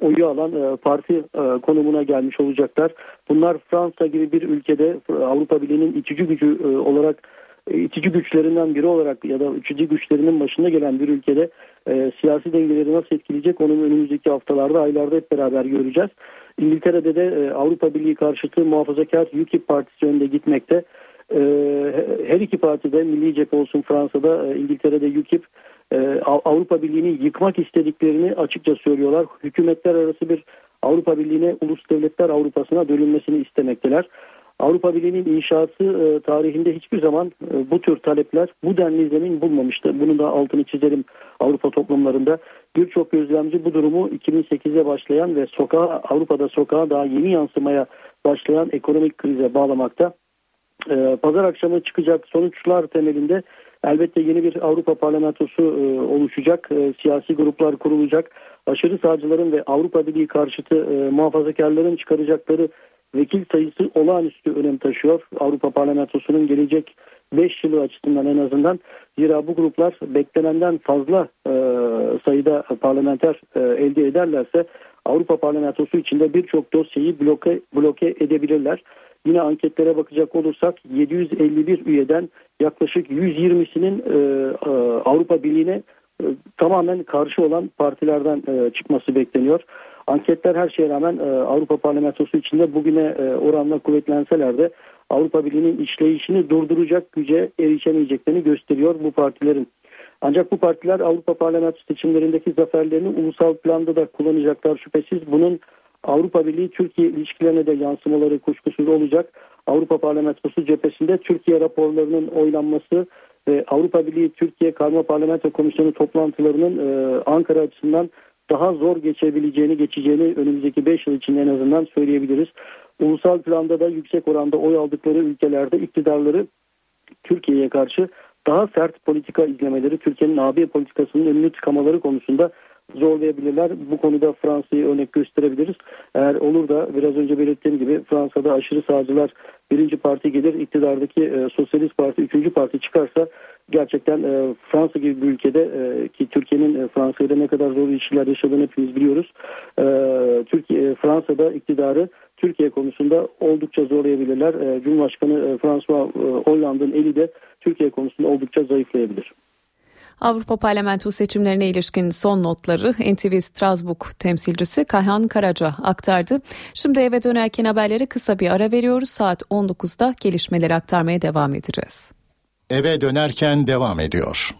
oyu alan e, parti e, konumuna gelmiş olacaklar. Bunlar Fransa gibi bir ülkede Avrupa Birliği'nin itici gücü olarak itici güçlerinden biri olarak ya da itici güçlerinin başında gelen bir ülkede e, siyasi dengeleri nasıl etkileyecek onun önümüzdeki haftalarda aylarda hep beraber göreceğiz. İngiltere'de de e, Avrupa Birliği karşıtı muhafazakar UKIP partisi önünde gitmekte. E, her iki partide Milli Cephe olsun Fransa'da e, İngiltere'de UKIP e, Avrupa Birliği'ni yıkmak istediklerini açıkça söylüyorlar. Hükümetler arası bir Avrupa Birliği'ne ulus devletler Avrupa'sına bölünmesini istemekteler. Avrupa Birliği'nin inşası e, tarihinde hiçbir zaman bu tür talepler bu denli zemin bulmamıştı. Bunun da altını çizelim Avrupa toplumlarında. Birçok gözlemci bu durumu 2008'de başlayan ve sokağa Avrupa'da sokağa daha yeni yansımaya başlayan ekonomik krize bağlamakta. E, pazar akşamı çıkacak sonuçlar temelinde elbette yeni bir Avrupa parlamentosu e, oluşacak. E, siyasi gruplar kurulacak. Aşırı sağcıların ve Avrupa Birliği karşıtı e, muhafazakarların çıkaracakları vekil sayısı olağanüstü önem taşıyor. Avrupa Parlamentosu'nun gelecek 5 yılı açısından en azından. Zira bu gruplar beklenenden fazla e, sayıda parlamenter e, elde ederlerse Avrupa Parlamentosu içinde birçok dosyayı bloke, bloke edebilirler. Yine anketlere bakacak olursak 751 üyeden yaklaşık 120'sinin e, e, Avrupa Birliği'ne e, tamamen karşı olan partilerden e, çıkması bekleniyor. Anketler her şeye rağmen e, Avrupa Parlamentosu içinde bugüne e, oranla kuvvetlenseler de Avrupa Birliği'nin işleyişini durduracak güce erişemeyeceklerini gösteriyor bu partilerin. Ancak bu partiler Avrupa Parlamentosu seçimlerindeki zaferlerini ulusal planda da kullanacaklar şüphesiz. Bunun Avrupa Birliği Türkiye ilişkilerine de yansımaları kuşkusuz olacak. Avrupa Parlamentosu cephesinde Türkiye raporlarının oylanması ve Avrupa Birliği Türkiye Karma Parlamento Komisyonu toplantılarının e, Ankara açısından daha zor geçebileceğini, geçeceğini önümüzdeki 5 yıl için en azından söyleyebiliriz. Ulusal planda da yüksek oranda oy aldıkları ülkelerde iktidarları Türkiye'ye karşı daha sert politika izlemeleri, Türkiye'nin AB politikasının önünü tıkamaları konusunda zorlayabilirler. Bu konuda Fransa'yı örnek gösterebiliriz. Eğer olur da biraz önce belirttiğim gibi Fransa'da aşırı sağcılar birinci parti gelir, iktidardaki e, sosyalist parti üçüncü parti çıkarsa gerçekten e, Fransa gibi bir ülkede e, ki Türkiye'nin e, Fransa ile ne kadar zor ilişkiler yaşadığını hepimiz biliyoruz. E, Türkiye e, Fransa'da iktidarı Türkiye konusunda oldukça zorlayabilirler. E, Cumhurbaşkanı e, François e, Hollande'ın eli de Türkiye konusunda oldukça zayıflayabilir. Avrupa Parlamento seçimlerine ilişkin son notları NTV Strasbourg temsilcisi Kayhan Karaca aktardı. Şimdi eve dönerken haberleri kısa bir ara veriyoruz. Saat 19'da gelişmeleri aktarmaya devam edeceğiz. Eve dönerken devam ediyor.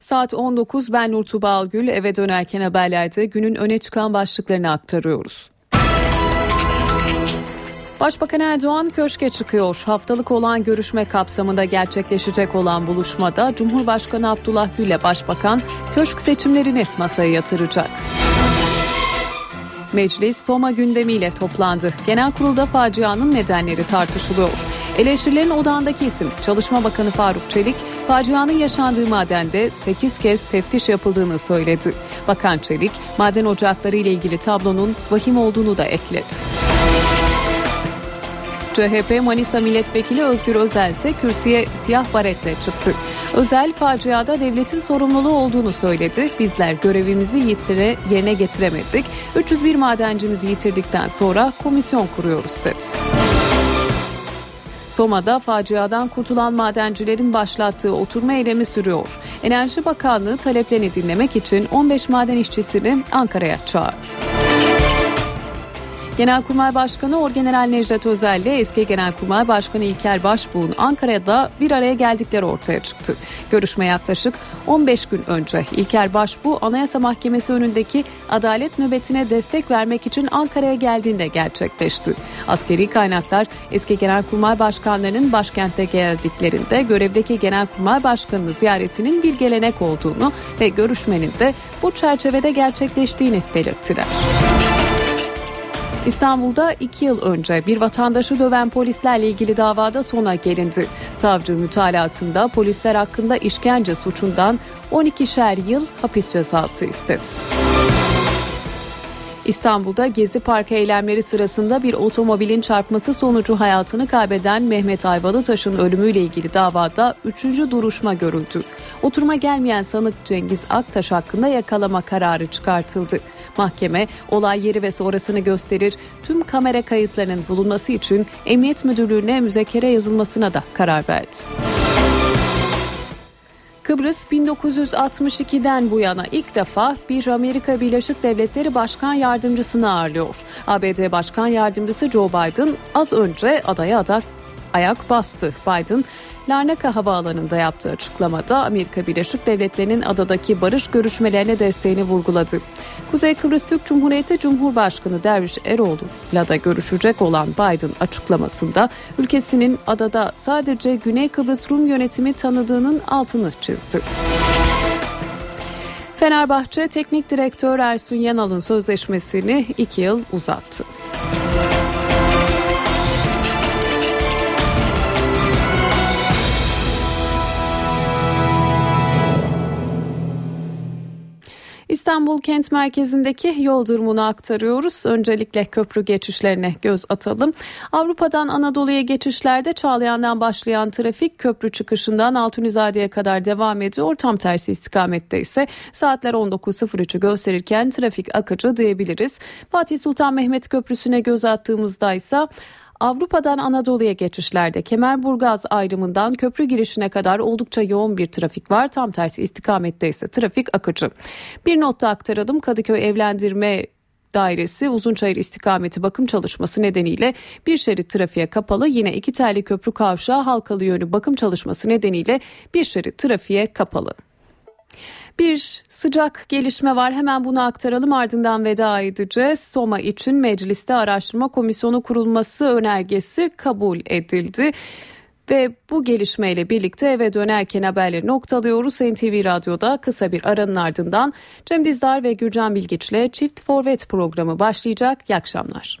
Saat 19 ben Nur Tuba Algül eve dönerken haberlerde günün öne çıkan başlıklarını aktarıyoruz. Başbakan Erdoğan köşke çıkıyor. Haftalık olan görüşme kapsamında gerçekleşecek olan buluşmada Cumhurbaşkanı Abdullah Gül ile Başbakan köşk seçimlerini masaya yatıracak. Meclis Soma gündemiyle toplandı. Genel kurulda facianın nedenleri tartışılıyor. Eleştirilerin odağındaki isim Çalışma Bakanı Faruk Çelik, facianın yaşandığı madende 8 kez teftiş yapıldığını söyledi. Bakan Çelik, maden ocakları ile ilgili tablonun vahim olduğunu da ekledi. CHP Manisa Milletvekili Özgür Özel ise kürsüye siyah baretle çıktı. Özel faciada devletin sorumluluğu olduğunu söyledi. Bizler görevimizi yitire yerine getiremedik. 301 madencimizi yitirdikten sonra komisyon kuruyoruz dedi. Soma'da faciadan kurtulan madencilerin başlattığı oturma eylemi sürüyor. Enerji Bakanlığı taleplerini dinlemek için 15 maden işçisini Ankara'ya çağırdı. Genelkurmay Başkanı Orgeneral Necdet Özel ile eski Genelkurmay Başkanı İlker Başbuğ'un Ankara'da bir araya geldikleri ortaya çıktı. Görüşme yaklaşık 15 gün önce İlker Başbuğ Anayasa Mahkemesi önündeki adalet nöbetine destek vermek için Ankara'ya geldiğinde gerçekleşti. Askeri kaynaklar eski Genelkurmay Başkanlarının başkentte geldiklerinde görevdeki Genelkurmay Başkanı'nı ziyaretinin bir gelenek olduğunu ve görüşmenin de bu çerçevede gerçekleştiğini belirttiler. İstanbul'da iki yıl önce bir vatandaşı döven polislerle ilgili davada sona gelindi. Savcı mütalasında polisler hakkında işkence suçundan 12'şer yıl hapis cezası istedi. İstanbul'da Gezi Parkı eylemleri sırasında bir otomobilin çarpması sonucu hayatını kaybeden Mehmet Ayvalıtaş'ın ölümüyle ilgili davada üçüncü duruşma görüldü. Oturma gelmeyen sanık Cengiz Aktaş hakkında yakalama kararı çıkartıldı. Mahkeme olay yeri ve sonrasını gösterir tüm kamera kayıtlarının bulunması için Emniyet Müdürlüğü'ne müzekere yazılmasına da karar verdi. Kıbrıs 1962'den bu yana ilk defa bir Amerika Birleşik Devletleri Başkan Yardımcısını ağırlıyor. ABD Başkan Yardımcısı Joe Biden az önce adaya adak ayak bastı. Biden Larnaka Havaalanı'nda yaptığı açıklamada Amerika Birleşik Devletleri'nin adadaki barış görüşmelerine desteğini vurguladı. Kuzey Kıbrıs Türk Cumhuriyeti Cumhurbaşkanı Derviş Eroğlu'yla da görüşecek olan Biden açıklamasında ülkesinin adada sadece Güney Kıbrıs Rum yönetimi tanıdığının altını çizdi. Fenerbahçe Teknik Direktör Ersun Yanal'ın sözleşmesini iki yıl uzattı. İstanbul kent merkezindeki yol durumunu aktarıyoruz. Öncelikle köprü geçişlerine göz atalım. Avrupa'dan Anadolu'ya geçişlerde Çağlayan'dan başlayan trafik köprü çıkışından Altunizade'ye kadar devam ediyor. Tam tersi istikamette ise saatler 19.03'ü gösterirken trafik akıcı diyebiliriz. Fatih Sultan Mehmet Köprüsü'ne göz attığımızda ise Avrupa'dan Anadolu'ya geçişlerde Kemerburgaz ayrımından köprü girişine kadar oldukça yoğun bir trafik var. Tam tersi istikamette ise trafik akıcı. Bir notta aktaralım Kadıköy evlendirme dairesi Uzunçayır istikameti bakım çalışması nedeniyle bir şerit trafiğe kapalı. Yine iki telli köprü kavşağı halkalı yönü bakım çalışması nedeniyle bir şerit trafiğe kapalı. Bir sıcak gelişme var hemen bunu aktaralım ardından veda edeceğiz. Soma için mecliste araştırma komisyonu kurulması önergesi kabul edildi. Ve bu gelişmeyle birlikte eve dönerken haberleri noktalıyoruz. NTV Radyo'da kısa bir aranın ardından Cem Dizdar ve Gürcan Bilgiç'le Çift Forvet programı başlayacak. İyi akşamlar.